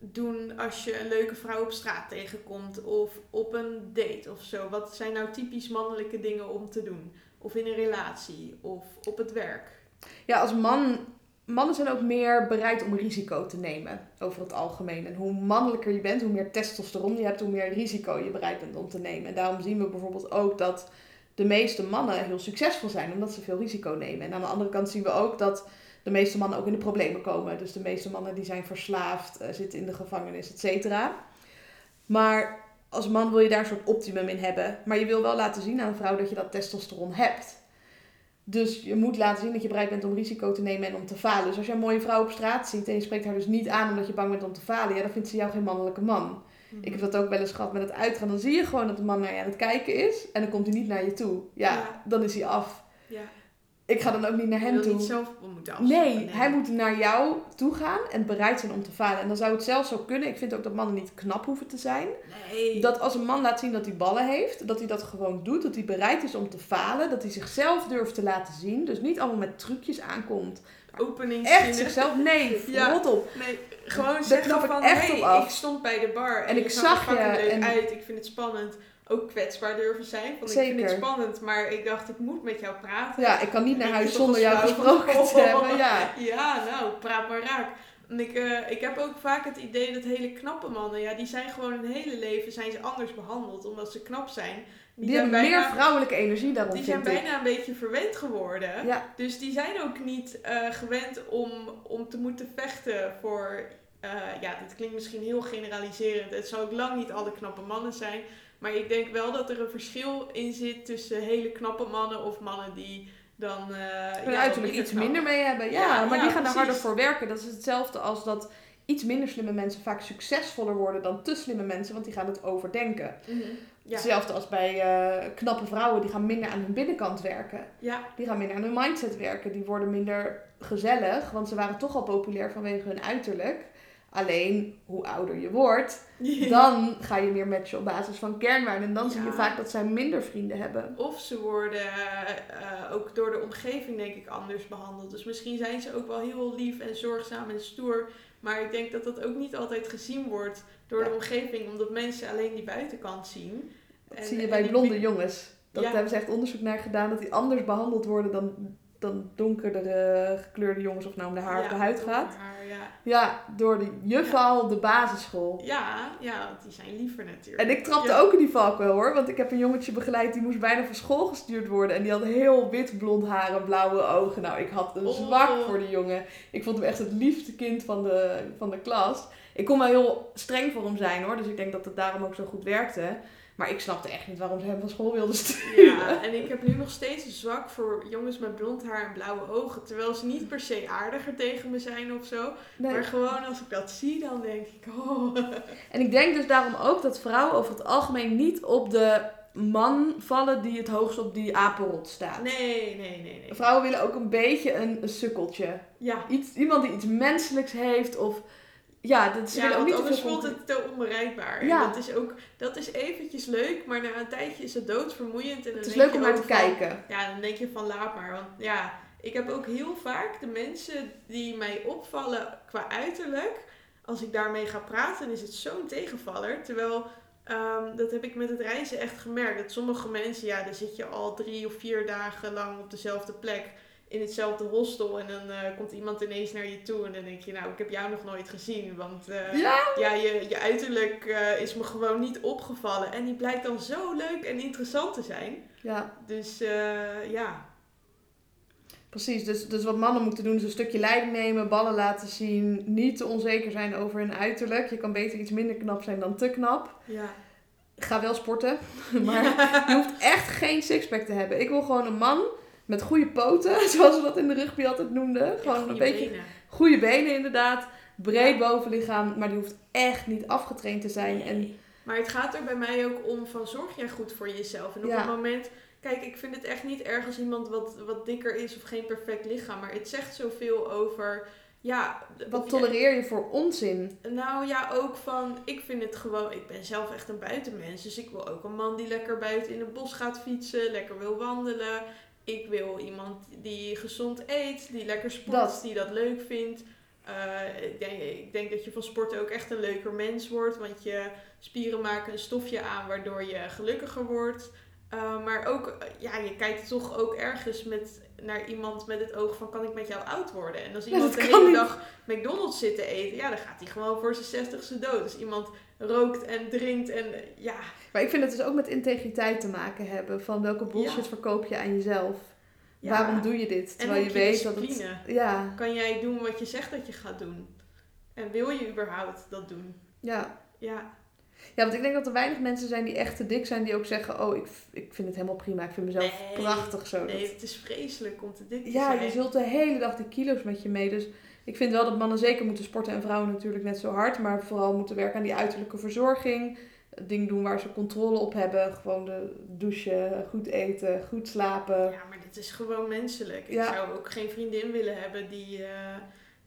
doen als je een leuke vrouw op straat tegenkomt of op een date of zo? Wat zijn nou typisch mannelijke dingen om te doen? Of in een relatie of op het werk? Ja, als man. Mannen zijn ook meer bereid om risico te nemen over het algemeen. En hoe mannelijker je bent, hoe meer testosteron je hebt, hoe meer risico je bereid bent om te nemen. En daarom zien we bijvoorbeeld ook dat de meeste mannen heel succesvol zijn, omdat ze veel risico nemen. En aan de andere kant zien we ook dat de meeste mannen ook in de problemen komen. Dus de meeste mannen die zijn verslaafd, eh, zitten in de gevangenis, et cetera. Maar als man wil je daar een soort optimum in hebben. Maar je wil wel laten zien aan een vrouw dat je dat testosteron hebt. Dus je moet laten zien dat je bereid bent om risico te nemen en om te falen. Dus als je een mooie vrouw op straat ziet en je spreekt haar dus niet aan omdat je bang bent om te falen, ja, dan vindt ze jou geen mannelijke man. Ik heb dat ook wel eens gehad met het uitgaan. Dan zie je gewoon dat de man naar je aan het kijken is en dan komt hij niet naar je toe. Ja, Ja. dan is hij af. Ja, Ik ga dan ook niet naar hem toe. niet zelf moeten afstappen. Nee, hij moet naar jou toe gaan en bereid zijn om te falen. En dan zou het zelfs zo kunnen. Ik vind ook dat mannen niet knap hoeven te zijn. Nee. Dat als een man laat zien dat hij ballen heeft, dat hij dat gewoon doet, dat hij bereid is om te falen, dat hij zichzelf durft te laten zien. Dus niet allemaal met trucjes aankomt. Opening Echt zichzelf, nee, Ja. rot op. Nee, gewoon zeggen knap ik van, echt hey, op af. ik stond bij de bar en, En ik je zag je leuk en- uit. Ik vind het spannend. Ook kwetsbaar durven zijn. Want ik Zeker. vind het spannend, maar ik dacht, ik moet met jou praten. Ja, ik kan niet naar Ik huis zonder jou gesproken te hebben. Ja. Ja, nou, praat maar raak. En ik, eh, ik heb ook vaak het idee dat hele knappe mannen, ja, die zijn gewoon hun hele leven zijn ze anders behandeld omdat ze knap zijn. Die, hebben bijna- meer vrouwelijke energie daarom, Die zijn ik. bijna een beetje verwend geworden. Ja, Dus die zijn ook niet eh, gewend om, om te moeten vechten voor. eh, ja, dit klinkt misschien heel generaliserend. Het zal ook lang niet alle knappe mannen zijn. Maar ik denk wel dat er een verschil in zit tussen hele knappe mannen of mannen die dan. hun ja, uiterlijk iets knap- minder mee hebben. Ja, Ja, maar ja, die gaan er precies. harder voor werken. Dat is hetzelfde als dat iets minder slimme mensen vaak succesvoller worden dan te slimme mensen, want die gaan het overdenken. Mhm. Ja. Hetzelfde als bij eh, knappe vrouwen, die gaan minder aan hun binnenkant werken. Ja, Die gaan minder aan hun mindset werken. Die worden minder gezellig, want ze waren toch al populair vanwege hun uiterlijk. Alleen, hoe ouder je wordt, dan ga je meer matchen op basis van kernwaarden. En dan zie je vaak dat zij minder vrienden hebben. Of ze worden eh, ook door de omgeving, denk ik, anders behandeld. Dus misschien zijn ze ook wel heel lief en zorgzaam en stoer. Maar ik denk dat dat ook niet altijd gezien wordt door Ja. de omgeving, omdat mensen alleen die buitenkant zien. Dat En- zie je bij blonde jongens. Dat Ja. hebben ze echt onderzoek naar gedaan, dat die anders behandeld worden dan, dan donkerdere gekleurde jongens, of nou om de haar of de huid gaat. haar, ja. Ja, door de juffrouw op de basisschool. Ja, ja, want die zijn liever natuurlijk. En ik trapte ook in die valkuil hoor, want ik heb een jongetje begeleid die moest bijna van school gestuurd worden. En die had heel wit blond haar en blauwe ogen. Nou, ik had een Oh. zwak voor die jongen. Ik vond hem echt het liefste kind van de, van de klas. Ik kon wel heel streng voor hem zijn hoor, dus ik denk dat het daarom ook zo goed werkte. Maar ik snapte echt niet waarom ze hem van school wilden sturen. Ja, en ik heb nu nog steeds een zwak voor jongens met blond haar en blauwe ogen. Terwijl ze niet per se aardiger tegen me zijn of zo. Nee. Maar gewoon als ik dat zie, dan denk ik, oh. En ik denk dus daarom ook dat vrouwen over het algemeen niet op de man vallen die het hoogst op die apenrot staat. Nee, nee, nee, nee. Vrouwen willen ook een beetje een, een sukkeltje. Ja, Iets, iemand die iets menselijks heeft of... Ja, dat ze ja willen ook niet anders voelt het te onbereikbaar. En Ja. Dat is ook, dat is eventjes leuk, maar na een tijdje is het doodvermoeiend. En dan Het is leuk om naar te van- kijken. Ja, dan denk je van laat maar. Want ja, ik heb ook heel vaak de mensen die mij opvallen qua uiterlijk. Als ik daarmee ga praten, is het zo'n tegenvaller. Terwijl, ehm, dat heb ik met het reizen echt gemerkt. Dat sommige mensen, ja, daar zit je al drie of vier dagen lang op dezelfde plek. In hetzelfde hostel. En dan eh, komt iemand ineens naar je toe. En dan denk je, nou, ik heb jou nog nooit gezien. Want eh, Ja? ja, je, je uiterlijk eh, is me gewoon niet opgevallen. En die blijkt dan zo leuk en interessant te zijn. Ja, Dus ja, precies. Dus, dus wat mannen moeten doen is een stukje leiding nemen, ballen laten zien. Niet te onzeker zijn over hun uiterlijk. Je kan beter iets minder knap zijn dan te knap. ja. Ga wel sporten. Maar je hoeft echt geen sixpack te hebben. Ik wil gewoon een man met goede poten, zoals we dat in de rugby altijd noemden. Gewoon een beetje benen. goede benen inderdaad. Breed bovenlichaam, maar die hoeft echt niet afgetraind te zijn. En. Maar het gaat er bij mij ook om van zorg jij goed voor jezelf. En op Ja. het moment, kijk, ik vind het echt niet erg als iemand wat, wat dikker is of geen perfect lichaam. Maar het zegt zoveel over, ja... wat tolereer je voor onzin? Nou ja, ook van, ik vind het gewoon, ik ben zelf echt een buitenmens. Dus ik wil ook een man die lekker buiten in het bos gaat fietsen, lekker wil wandelen. Ik wil iemand die gezond eet, die lekker sport, Dat. die dat leuk vindt. Eh, ik, denk, ik denk dat je van sporten ook echt een leuker mens wordt, want je spieren maken een stofje aan waardoor je gelukkiger wordt. Eh, maar ook, ja, je kijkt toch ook ergens met, naar iemand met het oog van, kan ik met jou oud worden? En als iemand de hele niet. dag McDonald's zit te eten, ja, dan gaat hij gewoon voor zijn zestigste dood. Dus iemand rookt en drinkt en ja, Maar ik vind het dus ook met integriteit te maken hebben. Van welke bullshit Ja. verkoop je aan jezelf? ja. Waarom doe je dit? En Terwijl je ook je weet dat het... Ja, Kan jij doen wat je zegt dat je gaat doen? En wil je überhaupt dat doen? ja. Ja, Ja, want ik denk dat er weinig mensen zijn die echt te dik zijn. Die ook zeggen, oh, ik, ik vind het helemaal prima. Ik vind mezelf Nee. prachtig zo. nee, Dat- het is vreselijk om te dik te ja, zijn. je zult de hele dag die kilo's met je mee. Dus ik vind wel dat mannen zeker moeten sporten en vrouwen natuurlijk net zo hard. Maar vooral moeten werken aan die uiterlijke verzorging. Dingen doen waar ze controle op hebben. Gewoon de douchen, goed eten, goed slapen. Ja, maar dit is gewoon menselijk. Ik zou ook geen vriendin willen hebben die, eh,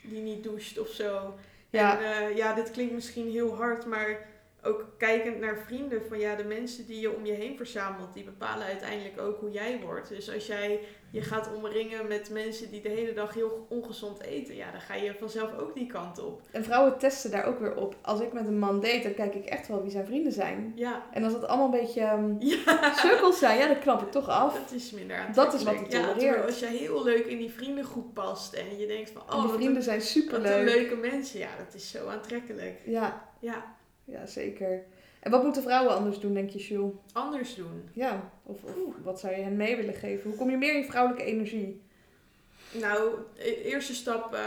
die niet doucht of zo. Ja, En eh, ja, dit klinkt misschien heel hard, maar ook kijkend naar vrienden, van ja, de mensen die je om je heen verzamelt, die bepalen uiteindelijk ook hoe jij wordt. Dus als jij je gaat omringen met mensen die de hele dag heel ongezond eten, ja, dan ga je vanzelf ook die kant op. En vrouwen testen daar ook weer op. Als ik met een man date, dan kijk ik echt wel wie zijn vrienden zijn. Ja, En als het allemaal een beetje um, ja. sukkels zijn, ja, dan knap ik toch af. Dat is minder Dat is wat Ja, tolereert. als je heel leuk in die vriendengroep past en je denkt van, oh, die wat vrienden een- zijn wat superleuk. een leuke mensen. Ja, dat is zo aantrekkelijk. Ja, Ja, ja, zeker. En wat moeten vrouwen anders doen, denk je, Jules? anders doen. Ja, of, of wat zou je hen mee willen geven? Hoe kom je meer in vrouwelijke energie? Nou, e- eerste stap. eh,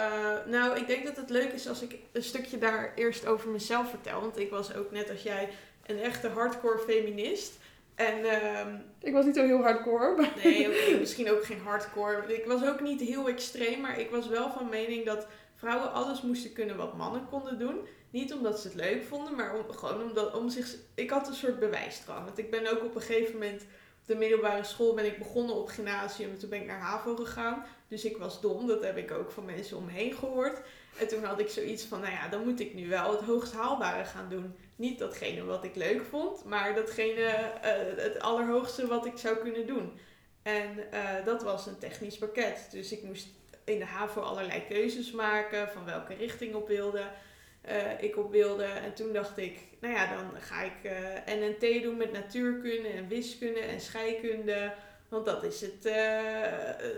nou, ik denk dat het leuk is als ik een stukje daar eerst over mezelf vertel. Want ik was ook net als jij een echte hardcore feminist. En ehm, Ik was niet zo heel hardcore, maar... nee, misschien ook geen hardcore. Ik was ook niet heel extreem, maar ik was wel van mening dat vrouwen alles moesten kunnen wat mannen konden doen. Niet omdat ze het leuk vonden, maar gewoon omdat om zich. Ik had een soort bewijsdrang. Want ik ben ook op een gegeven moment op de middelbare school ben ik begonnen op gymnasium. Toen ben ik naar HAVO gegaan. Dus ik was dom. Dat heb ik ook van mensen om me heen gehoord. En toen had ik zoiets van, nou ja, dan moet ik nu wel het hoogst haalbare gaan doen. Niet datgene wat ik leuk vond, maar datgene, eh, het allerhoogste wat ik zou kunnen doen. En eh, dat was een technisch pakket. Dus ik moest in de HAVO allerlei keuzes maken van welke richting op wilde. Eh, ik op wilde. En toen dacht ik, nou ja, dan ga ik eh NNT doen met natuurkunde en wiskunde en scheikunde. Want dat is het, eh,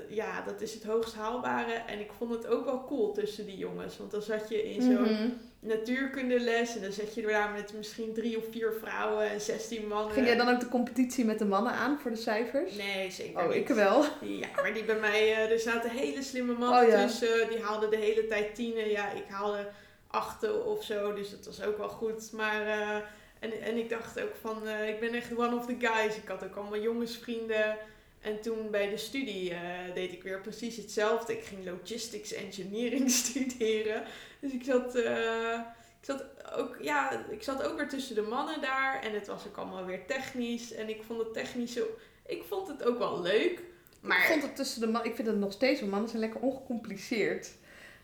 ja, dat is het hoogst haalbare. En ik vond het ook wel cool tussen die jongens. Want dan zat je in zo'n Mhm. natuurkundeles en dan zat je daar met misschien drie of vier vrouwen en 16 mannen. Ging jij dan ook de competitie met de mannen aan voor de cijfers? Nee, zeker Oh, niet. ik wel. Ja, maar die bij mij, eh, er zaten hele slimme mannen Oh, ja. tussen. Die haalden de hele tijd tienen. Ja, ik haalde achten of zo, dus dat was ook wel goed. Maar, eh, en, en ik dacht ook van, eh, ik ben echt one of the guys. Ik had ook allemaal jongensvrienden. En toen bij de studie eh, deed ik weer precies hetzelfde. Ik ging logistics engineering studeren. Dus ik zat, ik zat ook, ja, ik zat ook weer tussen de mannen daar. En het was ook allemaal weer technisch. En ik vond het technische, ik vond het ook wel leuk. Maar, Ik vond het tussen de mannen... Ik vind het nog steeds, want mannen zijn lekker ongecompliceerd.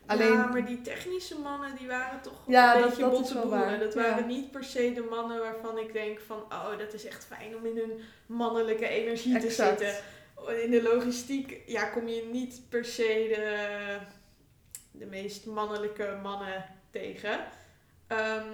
Alleen... ja, maar die technische mannen die waren toch Ja, een dat- beetje dat. Dat Ja. waren niet per se de mannen waarvan ik denk van... Oh, dat is echt fijn om in hun mannelijke energie te zitten. In de logistiek ja, kom je niet per se de, de meest mannelijke mannen tegen. Ehm,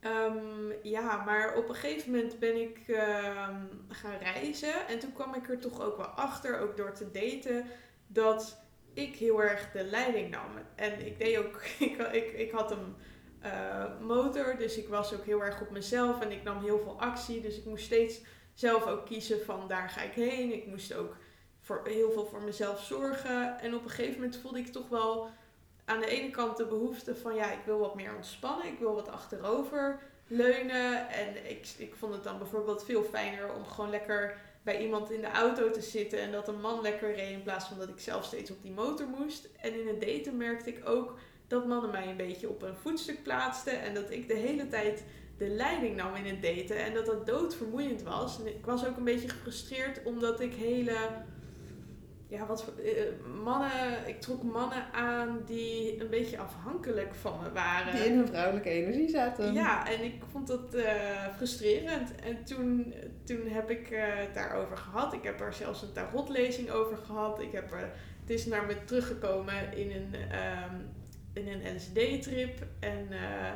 ehm, ja, maar op een gegeven moment ben ik ehm, gaan reizen. En toen kwam ik er toch ook wel achter, ook door te daten, dat ik heel erg de leiding nam. En ik deed ook, ik, ik, ik had een eh, motor, dus ik was ook heel erg op mezelf en ik nam heel veel actie. Dus ik moest steeds zelf ook kiezen van daar ga ik heen. Ik moest ook heel veel voor mezelf zorgen. En op een gegeven moment voelde ik toch wel aan de ene kant de behoefte van ja, ik wil wat meer ontspannen. Ik wil wat achterover leunen. En ik, ik vond het dan bijvoorbeeld veel fijner om gewoon lekker bij iemand in de auto te zitten en dat een man lekker reed in plaats van dat ik zelf steeds op die motor moest. En in het daten merkte ik ook dat mannen mij een beetje op een voetstuk plaatsten en dat ik de hele tijd de leiding nam in het daten en dat dat doodvermoeiend was. En ik was ook een beetje gefrustreerd omdat ik hele ja, wat voor- eh, mannen, ik trok mannen aan die een beetje afhankelijk van me waren. Die in hun vrouwelijke energie zaten. Ja, en ik vond dat eh, frustrerend. En toen, toen heb ik eh, het daarover gehad. Ik heb er zelfs een tarotlezing over gehad. Ik heb er, het is naar me teruggekomen in een, ehm, in een LSD-trip. En, eh,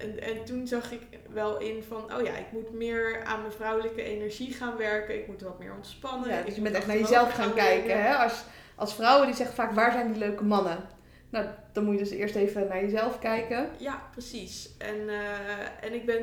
en, en toen zag ik wel in van, oh ja, ik moet meer aan mijn vrouwelijke energie gaan werken. Ik moet wat meer ontspannen. Ja, dus je bent echt naar jezelf gaan kijken. Hè? Als, als vrouwen die zeggen vaak, waar zijn die leuke mannen? Nou, dan moet je dus eerst even naar jezelf kijken. Ja, precies. En, eh, en ik ben.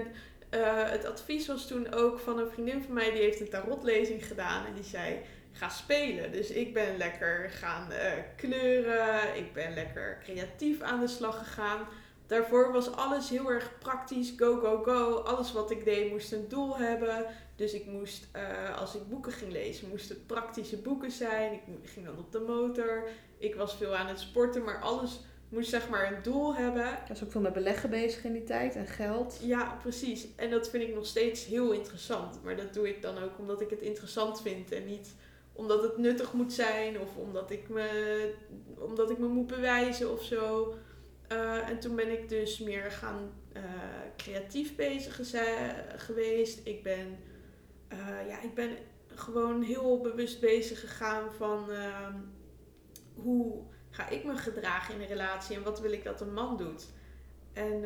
eh, het advies was toen ook van een vriendin van mij die heeft een tarotlezing gedaan en die zei: ga spelen. Dus ik ben lekker gaan eh, kleuren, ik ben lekker creatief aan de slag gegaan. Daarvoor was alles heel erg praktisch, go, go, go. Alles wat ik deed moest een doel hebben. Dus ik moest, eh, als ik boeken ging lezen, moesten het praktische boeken zijn. Ik ging dan op de motor. Ik was veel aan het sporten, maar alles moest zeg maar een doel hebben. Ik was ook veel met beleggen bezig in die tijd en geld. Ja, precies. En dat vind ik nog steeds heel interessant. Maar dat doe ik dan ook omdat ik het interessant vind en niet omdat het nuttig moet zijn of omdat ik me, omdat ik me moet bewijzen of zo. Eh, en toen ben ik dus meer gaan eh, creatief bezig geweest. Ik ben, eh, ja, ik ben gewoon heel bewust bezig gegaan van ehm, hoe ga ik me gedragen in een relatie en wat wil ik dat een man doet. En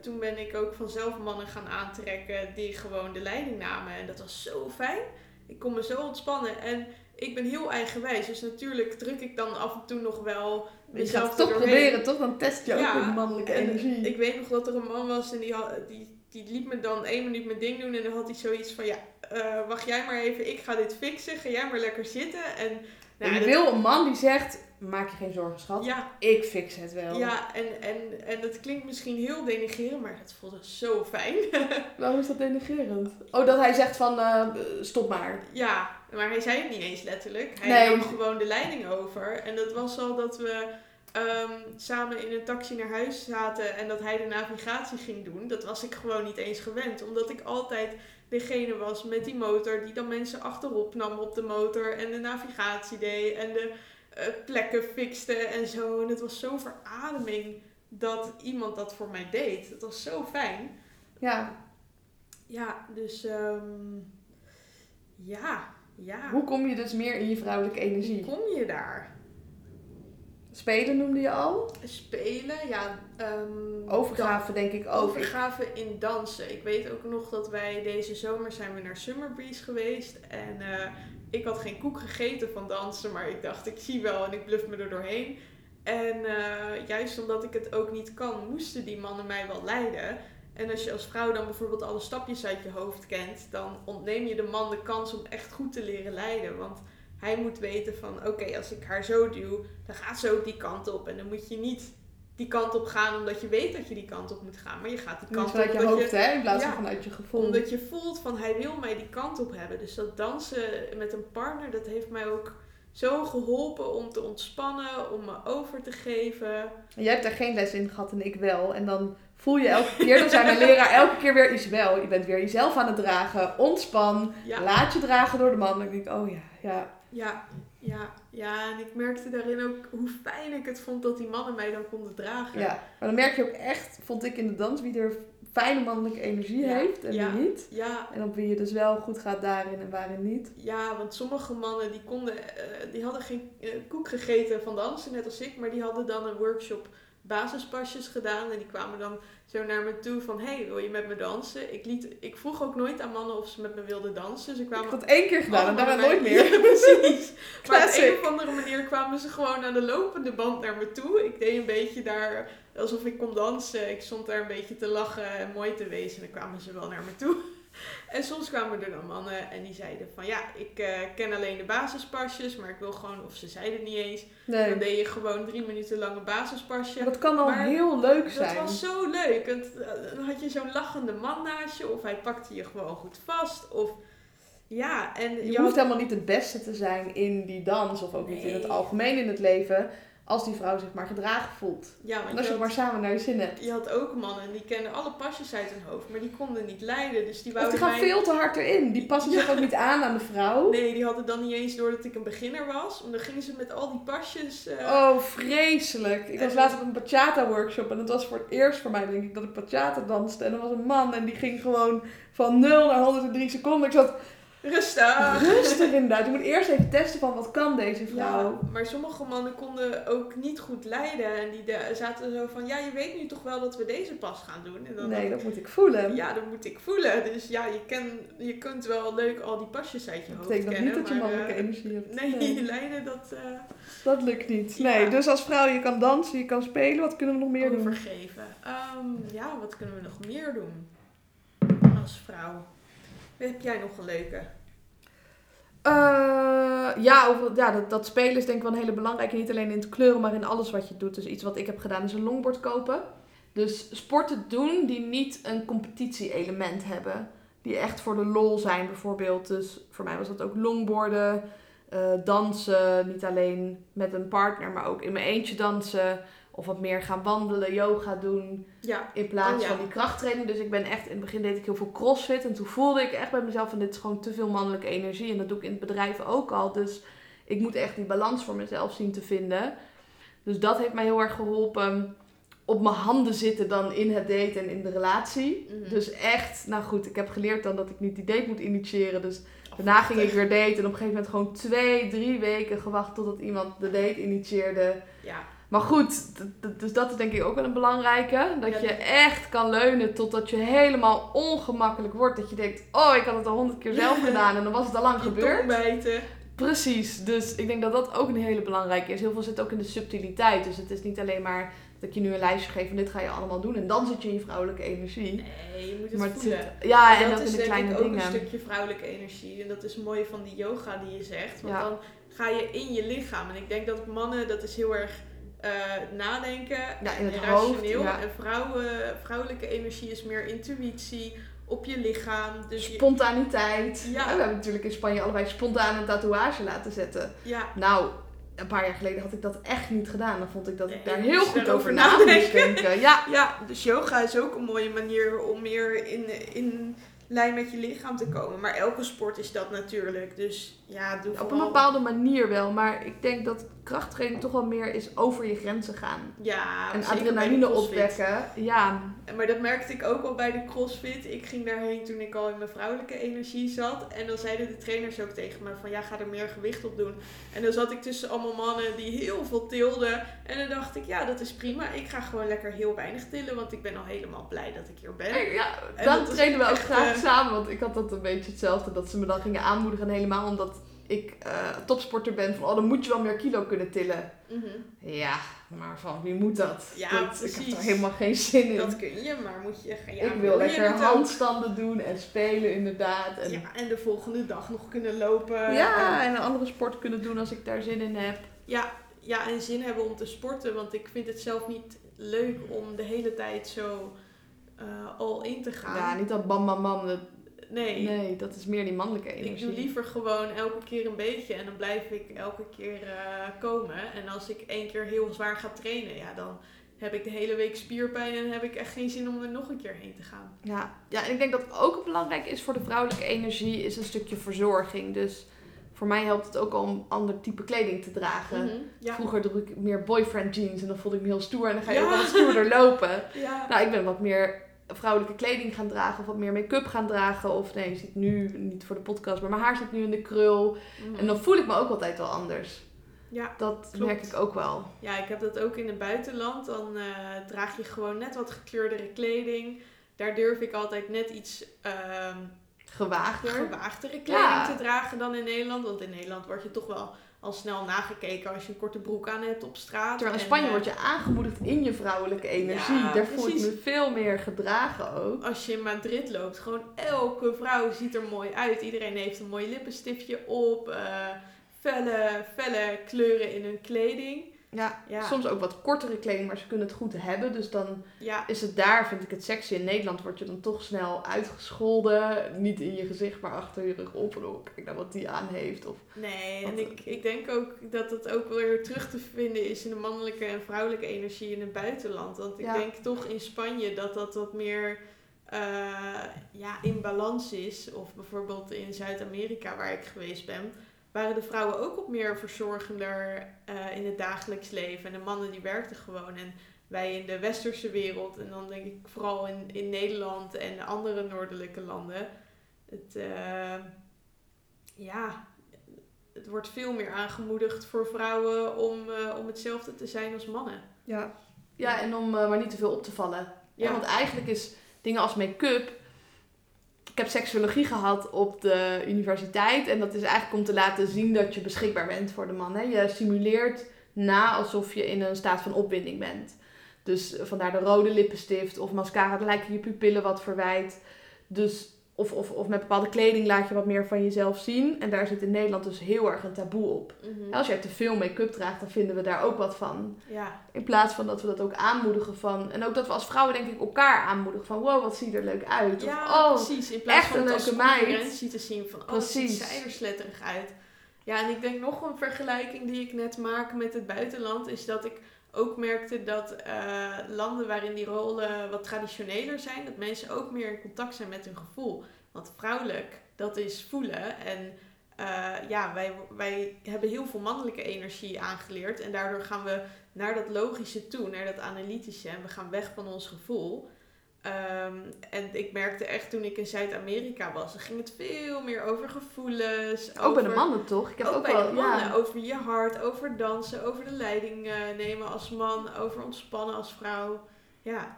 toen ben ik ook vanzelf mannen gaan aantrekken die gewoon de leiding namen. En dat was zo fijn. Ik kon me zo ontspannen. En ik ben heel eigenwijs. Dus natuurlijk druk ik dan af en toe nog wel Je gaat het toch proberen, toch? Dan test je ook Ja, die mannelijke En energie. Ik weet nog dat er een man was en die, had, die, die liet me dan één minuut mijn ding doen. En dan had hij zoiets van, ja, eh, wacht jij maar even, ik ga dit fixen. Ga jij maar lekker zitten. En, nou, dat- wil een man die zegt, maak je geen zorgen schat, ja, ik fix het wel. ja en, en, en dat klinkt misschien heel denigrerend, maar dat voelde zo fijn. Waarom is dat denigrerend? Oh, dat hij zegt van, eh, stop maar. Ja, maar hij zei het niet eens letterlijk. Hij Nee. nam gewoon de leiding over. En dat was al dat we ehm, samen in een taxi naar huis zaten en dat hij de navigatie ging doen. Dat was ik gewoon niet eens gewend. Omdat ik altijd degene was met die motor die dan mensen achterop nam op de motor en de navigatie deed en de eh, plekken fixte en zo. En het was zo'n verademing dat iemand dat voor mij deed. Het was zo fijn. Ja, Ja, dus ehm, ja, ja. hoe kom je dus meer in je vrouwelijke Hoe energie? kom je daar? Spelen noemde je al. Spelen, ja. Overgave denk ik ook. Overgave in dansen. Ik weet ook nog dat wij deze zomer zijn we naar Summer Breeze geweest. En eh, ik had geen koek gegeten van dansen, maar ik dacht ik zie wel en ik bluff me er doorheen. En eh, juist omdat ik het ook niet kan, moesten die mannen mij wel leiden. En als je als vrouw dan bijvoorbeeld alle stapjes uit je hoofd kent, dan ontneem je de man de kans om echt goed te leren leiden. Want hij moet weten van, oké, als ik haar zo duw, dan gaat ze ook die kant op. En dan moet je niet die kant op gaan omdat je weet dat je die kant op moet gaan. Maar je gaat die kant op vanuit je hoofd, hè, in plaats Ja. van vanuit je gevoel. omdat je voelt van hij wil mij die kant op hebben. Dus dat dansen met een partner, dat heeft mij ook zo geholpen om te ontspannen, om me over te geven. En Jij hebt daar geen les in gehad en ik wel. En dan voel je elke keer, dan zei mijn leraar elke keer weer Isabel, je bent weer jezelf aan het dragen. Ontspan, Ja, laat je dragen door de man. Denk ik, oh ja, ja. ja, ja, ja. En ik merkte daarin ook hoe fijn ik het vond dat die mannen mij dan konden dragen. ja. Maar dan merk je ook echt, vond ik in de dans, wie er fijne mannelijke energie Ja, heeft en ja. wie niet. Ja, En op wie je dus wel goed gaat daarin en waarin niet. ja, want sommige mannen die konden, eh, die hadden geen eh, koek gegeten van dansen, net als ik, maar die hadden dan een workshop basispasjes gedaan en die kwamen dan zo naar me toe van, hey, wil je met me dansen? Ik, liet, ik vroeg ook nooit aan mannen of ze met me wilden dansen. Ze Ik kwamen heb dat één keer gedaan en daarna nooit meer. Ja, precies. Maar op een of andere manier kwamen ze gewoon aan de lopende band naar me toe. Ik deed een beetje daar alsof ik kon dansen. Ik stond daar een beetje te lachen en mooi te wezen. En dan kwamen ze wel naar me toe. En soms kwamen er dan mannen en die zeiden van ja, ik eh, ken alleen de basispasjes, maar ik wil gewoon, of ze zeiden niet eens. Dan deed je gewoon drie minuten lang een basispasje. Dat kan al heel leuk Dat zijn. was zo leuk. Want, eh, dan had je zo'n lachende man naast je, of hij pakte je gewoon goed vast. Of ja, en Je je hoeft had- helemaal niet het beste te zijn in die dans of ook niet in het algemeen in het leven. Als die vrouw zich maar gedragen voelt. ja, want als je had- maar samen naar je zin hebt. Je had ook mannen die kenden alle pasjes uit hun hoofd, maar die konden niet leiden. Dus die Of die wouden gaan mij... veel te hard erin. Die passen zich ook niet aan aan de vrouw. Nee, die hadden dan niet eens door dat ik een beginner was. En dan gingen ze met al die pasjes... eh, Oh, vreselijk. Ik was En- laatst op een bachata workshop en het was voor het eerst voor mij denk ik dat ik bachata danste. En er was een man en die ging gewoon van 0 naar 103 seconden. Ik zat Rustig! rustig inderdaad. Je moet eerst even testen van wat kan deze vrouw. Ja, maar sommige mannen konden ook niet goed leiden. En die de- zaten zo van, ja, je weet nu toch wel dat we deze pas gaan doen. En dan Nee, dat moet ik voelen. Ja, dat moet ik voelen. Dus ja, je, ken, je kunt wel leuk al die pasjes uit je dat hoofd betekent nog kennen. niet dat je mannelijke eh, energie hebt. Nee, leiden dat uh, Dat lukt niet. Ja. Nee, dus als vrouw, je kan dansen, je kan spelen. Wat kunnen we nog meer doen? overgeven. Ehm, ja, wat kunnen we nog meer doen als vrouw? Heb jij nog een leuke? Eh, ja, of, ja dat, dat spelen is denk ik wel een hele belangrijke. Niet alleen in het kleuren, maar in alles wat je doet. Dus iets wat ik heb gedaan is een longboard kopen. Dus sporten doen die niet een competitie-element hebben. Die echt voor de lol zijn bijvoorbeeld. Dus voor mij was dat ook longboarden, eh, dansen. Niet alleen met een partner, maar ook in mijn eentje dansen. Of wat meer gaan wandelen, yoga doen. Ja, In plaats Oh, van die krachttraining. Dus ik ben echt, in het begin deed ik heel veel crossfit. En toen voelde ik echt bij mezelf van dit is gewoon te veel mannelijke energie. En dat doe ik in het bedrijf ook al. Dus ik moet echt die balans voor mezelf zien te vinden. Dus dat heeft mij heel erg geholpen. op mijn handen zitten dan in het daten en in de relatie. Mhm. Dus echt, nou goed, ik heb geleerd dan dat ik niet die date moet initiëren. Dus daarna ging ik weer daten. En op een gegeven moment gewoon twee, drie weken gewacht totdat iemand de date initieerde. Ja, Maar goed, dus dat is denk ik ook wel een belangrijke. Dat je dat- echt kan leunen totdat je helemaal ongemakkelijk wordt. Dat je denkt, oh, ik had het al honderd keer zelf gedaan en dan was het al lang gebeurd. Precies, dus ik denk dat dat ook een hele belangrijke is. Heel veel zit ook in de subtiliteit. Dus het is niet alleen maar dat ik je nu een lijstje geef van dit ga je allemaal doen. En dan zit je in je vrouwelijke energie. Nee, je moet het maar het voelen. zit, ja, en dat ook is in de denk kleine ik ook dingen. een stukje vrouwelijke energie. En dat is mooi van die yoga die je zegt. Want Ja. dan ga je in je lichaam. En ik denk dat mannen, dat is heel erg eh, nadenken Ja, in hoofd, rationeel. ja. En vrouwen, vrouwelijke energie is meer intuïtie op je lichaam. Dus je, Spontaniteit. Ja. En we hebben natuurlijk in Spanje allebei spontaan een tatoeage laten zetten. ja, Nou, een paar jaar geleden had ik dat echt niet gedaan. Dan vond ik dat ik daar je heel goed over na moest nadenken. denken. Ja, ja, dus yoga is ook een mooie manier om meer in, in lijn met je lichaam te komen. Maar elke sport is dat natuurlijk. Dus ja, doe op een bepaalde manier wel. Maar ik denk dat krachttraining toch wel meer is over je grenzen gaan. Ja, en adrenaline opwekken. Ja, Maar dat merkte ik ook al bij de CrossFit. Ik ging daarheen toen ik al in mijn vrouwelijke energie zat. En dan zeiden de trainers ook tegen me van ja, ga er meer gewicht op doen. En dan zat ik tussen allemaal mannen die heel veel tilden. En dan dacht ik, ja, dat is prima. Ik ga gewoon lekker heel weinig tillen, want ik ben al helemaal blij dat ik hier ben. ja En dan dat is trainen we ook graag eh, samen. Want ik had dat een beetje hetzelfde. Dat ze me dan gingen aanmoedigen. En helemaal omdat ik eh, topsporter ben. Van, oh, dan moet je wel meer kilo kunnen tillen. Mhm. Ja, maar van wie moet dat? Ja, dat ik heb er helemaal geen zin in. Dat kun je, maar moet je... Ja, ik wil lekker ook? handstanden doen en spelen inderdaad. En, Ja, en de volgende dag nog kunnen lopen. ja, En- en een andere sport kunnen doen als ik daar zin in heb. ja, ja, en zin hebben om te sporten. Want ik vind het zelf niet leuk om de hele tijd zo eh al in te gaan. Ja, niet dat bam bam bam. dat- nee, nee, dat is meer die mannelijke ik energie. doe liever gewoon elke keer een beetje. En dan blijf ik elke keer eh, komen. En als ik één keer heel zwaar ga trainen, ja, dan heb ik de hele week spierpijn. En heb ik echt geen zin om er nog een keer heen te gaan. Ja. ja, en ik denk dat ook belangrijk is voor de vrouwelijke energie is een stukje verzorging. Dus voor mij helpt het ook om ander type kleding te dragen. Mhm, Ja. Vroeger droeg ik meer boyfriend jeans en dan voelde ik me heel stoer en dan ga je Ja. ook wel wat stoerder lopen. ja. Nou, ik ben wat meer vrouwelijke kleding gaan dragen of wat meer make-up gaan dragen. Of nee, je ziet nu, niet voor de podcast, maar mijn haar zit nu in de krul. Mhm. En dan voel ik me ook altijd wel anders. Ja, Dat Klopt. merk ik ook wel. Ja, ik heb dat ook in het buitenland. Dan eh, draag je gewoon net wat gekleurdere kleding. Daar durf ik altijd net iets ehm, Gewaagder. gewaagdere kleding Ja. te dragen dan in Nederland. Want in Nederland word je toch wel al snel nagekeken als je een korte broek aan hebt op straat. Terwijl in Spanje eh, word je aangemoedigd in je vrouwelijke energie. Ja, Daar voel ik me veel meer gedragen ook. Als je in Madrid loopt, gewoon elke vrouw ziet er mooi uit. Iedereen heeft een mooi lippenstiftje op. eh, felle, felle kleuren in hun kleding. Ja, Ja. soms ook wat kortere kleding, maar ze kunnen het goed hebben. Dus dan Ja, is het daar, vind ik het sexy. In Nederland word je dan toch snel uitgescholden. Niet in je gezicht, maar achter je rug op. En oh, kijk nou wat die aan heeft. Of, Nee, en ik, ik denk ook dat het ook weer terug te vinden is in de mannelijke en vrouwelijke energie in het buitenland. Want ik Ja. denk toch in Spanje dat dat wat meer eh, ja, in balans is. Of bijvoorbeeld in Zuid-Amerika waar ik geweest ben, waren de vrouwen ook wat meer verzorgender eh, in het dagelijks leven. En de mannen die werkten gewoon. En wij in de westerse wereld, en dan denk ik vooral in, in Nederland en andere noordelijke landen. Het, eh, ja, het wordt veel meer aangemoedigd voor vrouwen om, eh, om hetzelfde te zijn als mannen. ja. ja, en om eh, maar niet te veel op te vallen. Ja. Ja. want eigenlijk is dingen als make-up. Ik heb seksuologie gehad op de universiteit. En dat is eigenlijk om te laten zien dat je beschikbaar bent voor de man. Hè? Je simuleert na alsof je in een staat van opwinding bent. Dus vandaar de rode lippenstift of mascara, dan lijken je pupillen wat verwijt. Dus, of, of, of met bepaalde kleding laat je wat meer van jezelf zien. En daar zit in Nederland dus heel erg een taboe op. Als jij te veel make-up draagt, dan vinden we daar ook wat van. Ja, In plaats van dat we dat ook aanmoedigen van. En ook dat we als vrouwen denk ik elkaar aanmoedigen van wow, wat ziet er leuk uit. Of, ja oh, precies. In plaats echt van een leuke meid. te zien van, oh, ziet Precies. zij er sletterig uit. Ja, en ik denk nog een vergelijking die ik net maak met het buitenland, is dat ik ook merkte dat eh, landen waarin die rollen wat traditioneler zijn, dat mensen ook meer in contact zijn met hun gevoel. Want vrouwelijk, dat is voelen en eh, ja, wij, wij hebben heel veel mannelijke energie aangeleerd. En daardoor gaan we naar dat logische toe, naar dat analytische. En we gaan weg van ons gevoel. Ehm, en ik merkte echt toen ik in Zuid-Amerika was, dan ging het veel meer over gevoelens. Ook bij de mannen toch? Ik heb ook, ook, bij wel, de mannen, ja. over je hart, over dansen, over de leiding eh, nemen als man, over ontspannen als vrouw. Ja,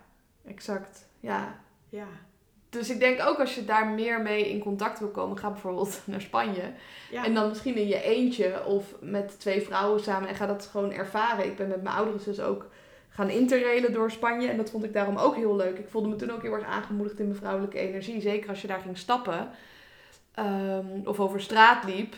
Exact. Ja. ja. Dus ik denk ook als je daar meer mee in contact wil komen, ga bijvoorbeeld naar Spanje. ja. En dan misschien in je eentje of met twee vrouwen samen en ga dat gewoon ervaren. Ik ben met mijn oudere zus ook gaan interrailen door Spanje en dat vond ik daarom ook heel leuk. Ik voelde me toen ook heel erg aangemoedigd in mijn vrouwelijke energie. Zeker als je daar ging stappen ehm, of over straat liep.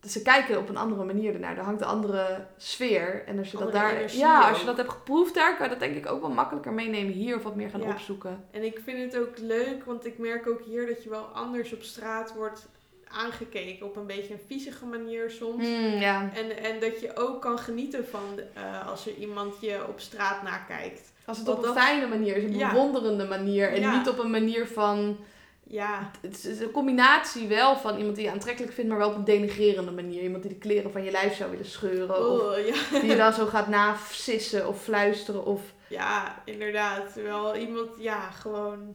Dus ze kijken op een andere manier ernaar. Er hangt een andere sfeer. En als je dat daar. Ja, als je dat hebt geproefd daar, kan je dat denk ik ook wel makkelijker meenemen hier of wat meer gaan Ja. opzoeken. En ik vind het ook leuk, want ik merk ook hier dat je wel anders op straat wordt aangekeken. Op een beetje een viezige manier soms. Hmm, ja. En, en dat je ook kan genieten van eh, als er iemand je op straat nakijkt. Als het Want op een dat- fijne manier is, een Ja. bewonderende manier. En Ja. niet op een manier van. Ja, Het is een combinatie wel van iemand die je aantrekkelijk vindt, maar wel op een denigrerende manier. Iemand die de kleren van je lijf zou willen scheuren. Of oh, ja. die je dan zo gaat nasissen of fluisteren. Of ja, inderdaad. Terwijl iemand, ja, gewoon...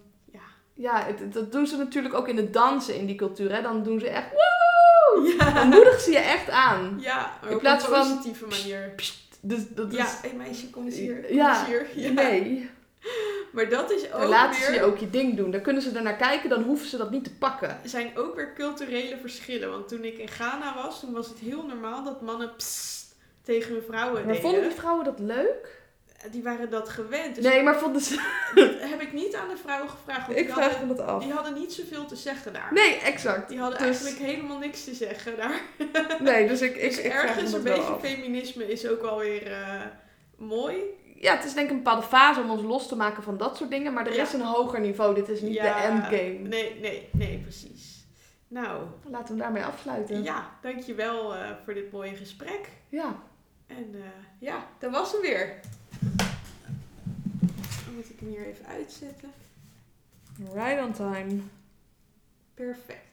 Ja, het- dat doen ze natuurlijk ook in het dansen in die cultuur. Hè? Dan doen ze echt. Woe! ja. Dan moedigen ze je echt aan. ja maar In op plaats een van- positieve manier. Dus dat Ja, is. hé meisje, kom eens hier. Kom Ja, eens hier. Ja. Nee, Maar dat is ook daar laten ze je ook je ding doen. Dan kunnen ze er naar kijken, dan hoeven ze dat niet te pakken. Er zijn ook weer culturele verschillen. Want toen ik in Ghana was, toen was het heel normaal dat mannen tegen hun vrouwen Maar deden. vonden die vrouwen dat leuk? Die waren dat gewend. Dus Nee, maar vonden ze. dat heb ik niet aan de vrouwen gevraagd. Ik vraag hadden, me dat af. die hadden niet zoveel te zeggen daar. Nee, exact. Die hadden Dus- eigenlijk helemaal niks te zeggen daar. Nee, dus ik, ik, Dus ik ergens een beetje af. feminisme is ook wel weer eh, mooi. Ja, het is denk ik een bepaalde fase om ons los te maken van dat soort dingen. Maar er Ja. is een hoger niveau. Dit is niet Ja, de endgame. Nee, nee, nee, precies. Nou, Laten we hem daarmee afsluiten. ja, dankjewel eh voor dit mooie gesprek. Ja. En eh, ja, dat was hem weer. Dan moet ik hem hier even uitzetten. Right on time. Perfect.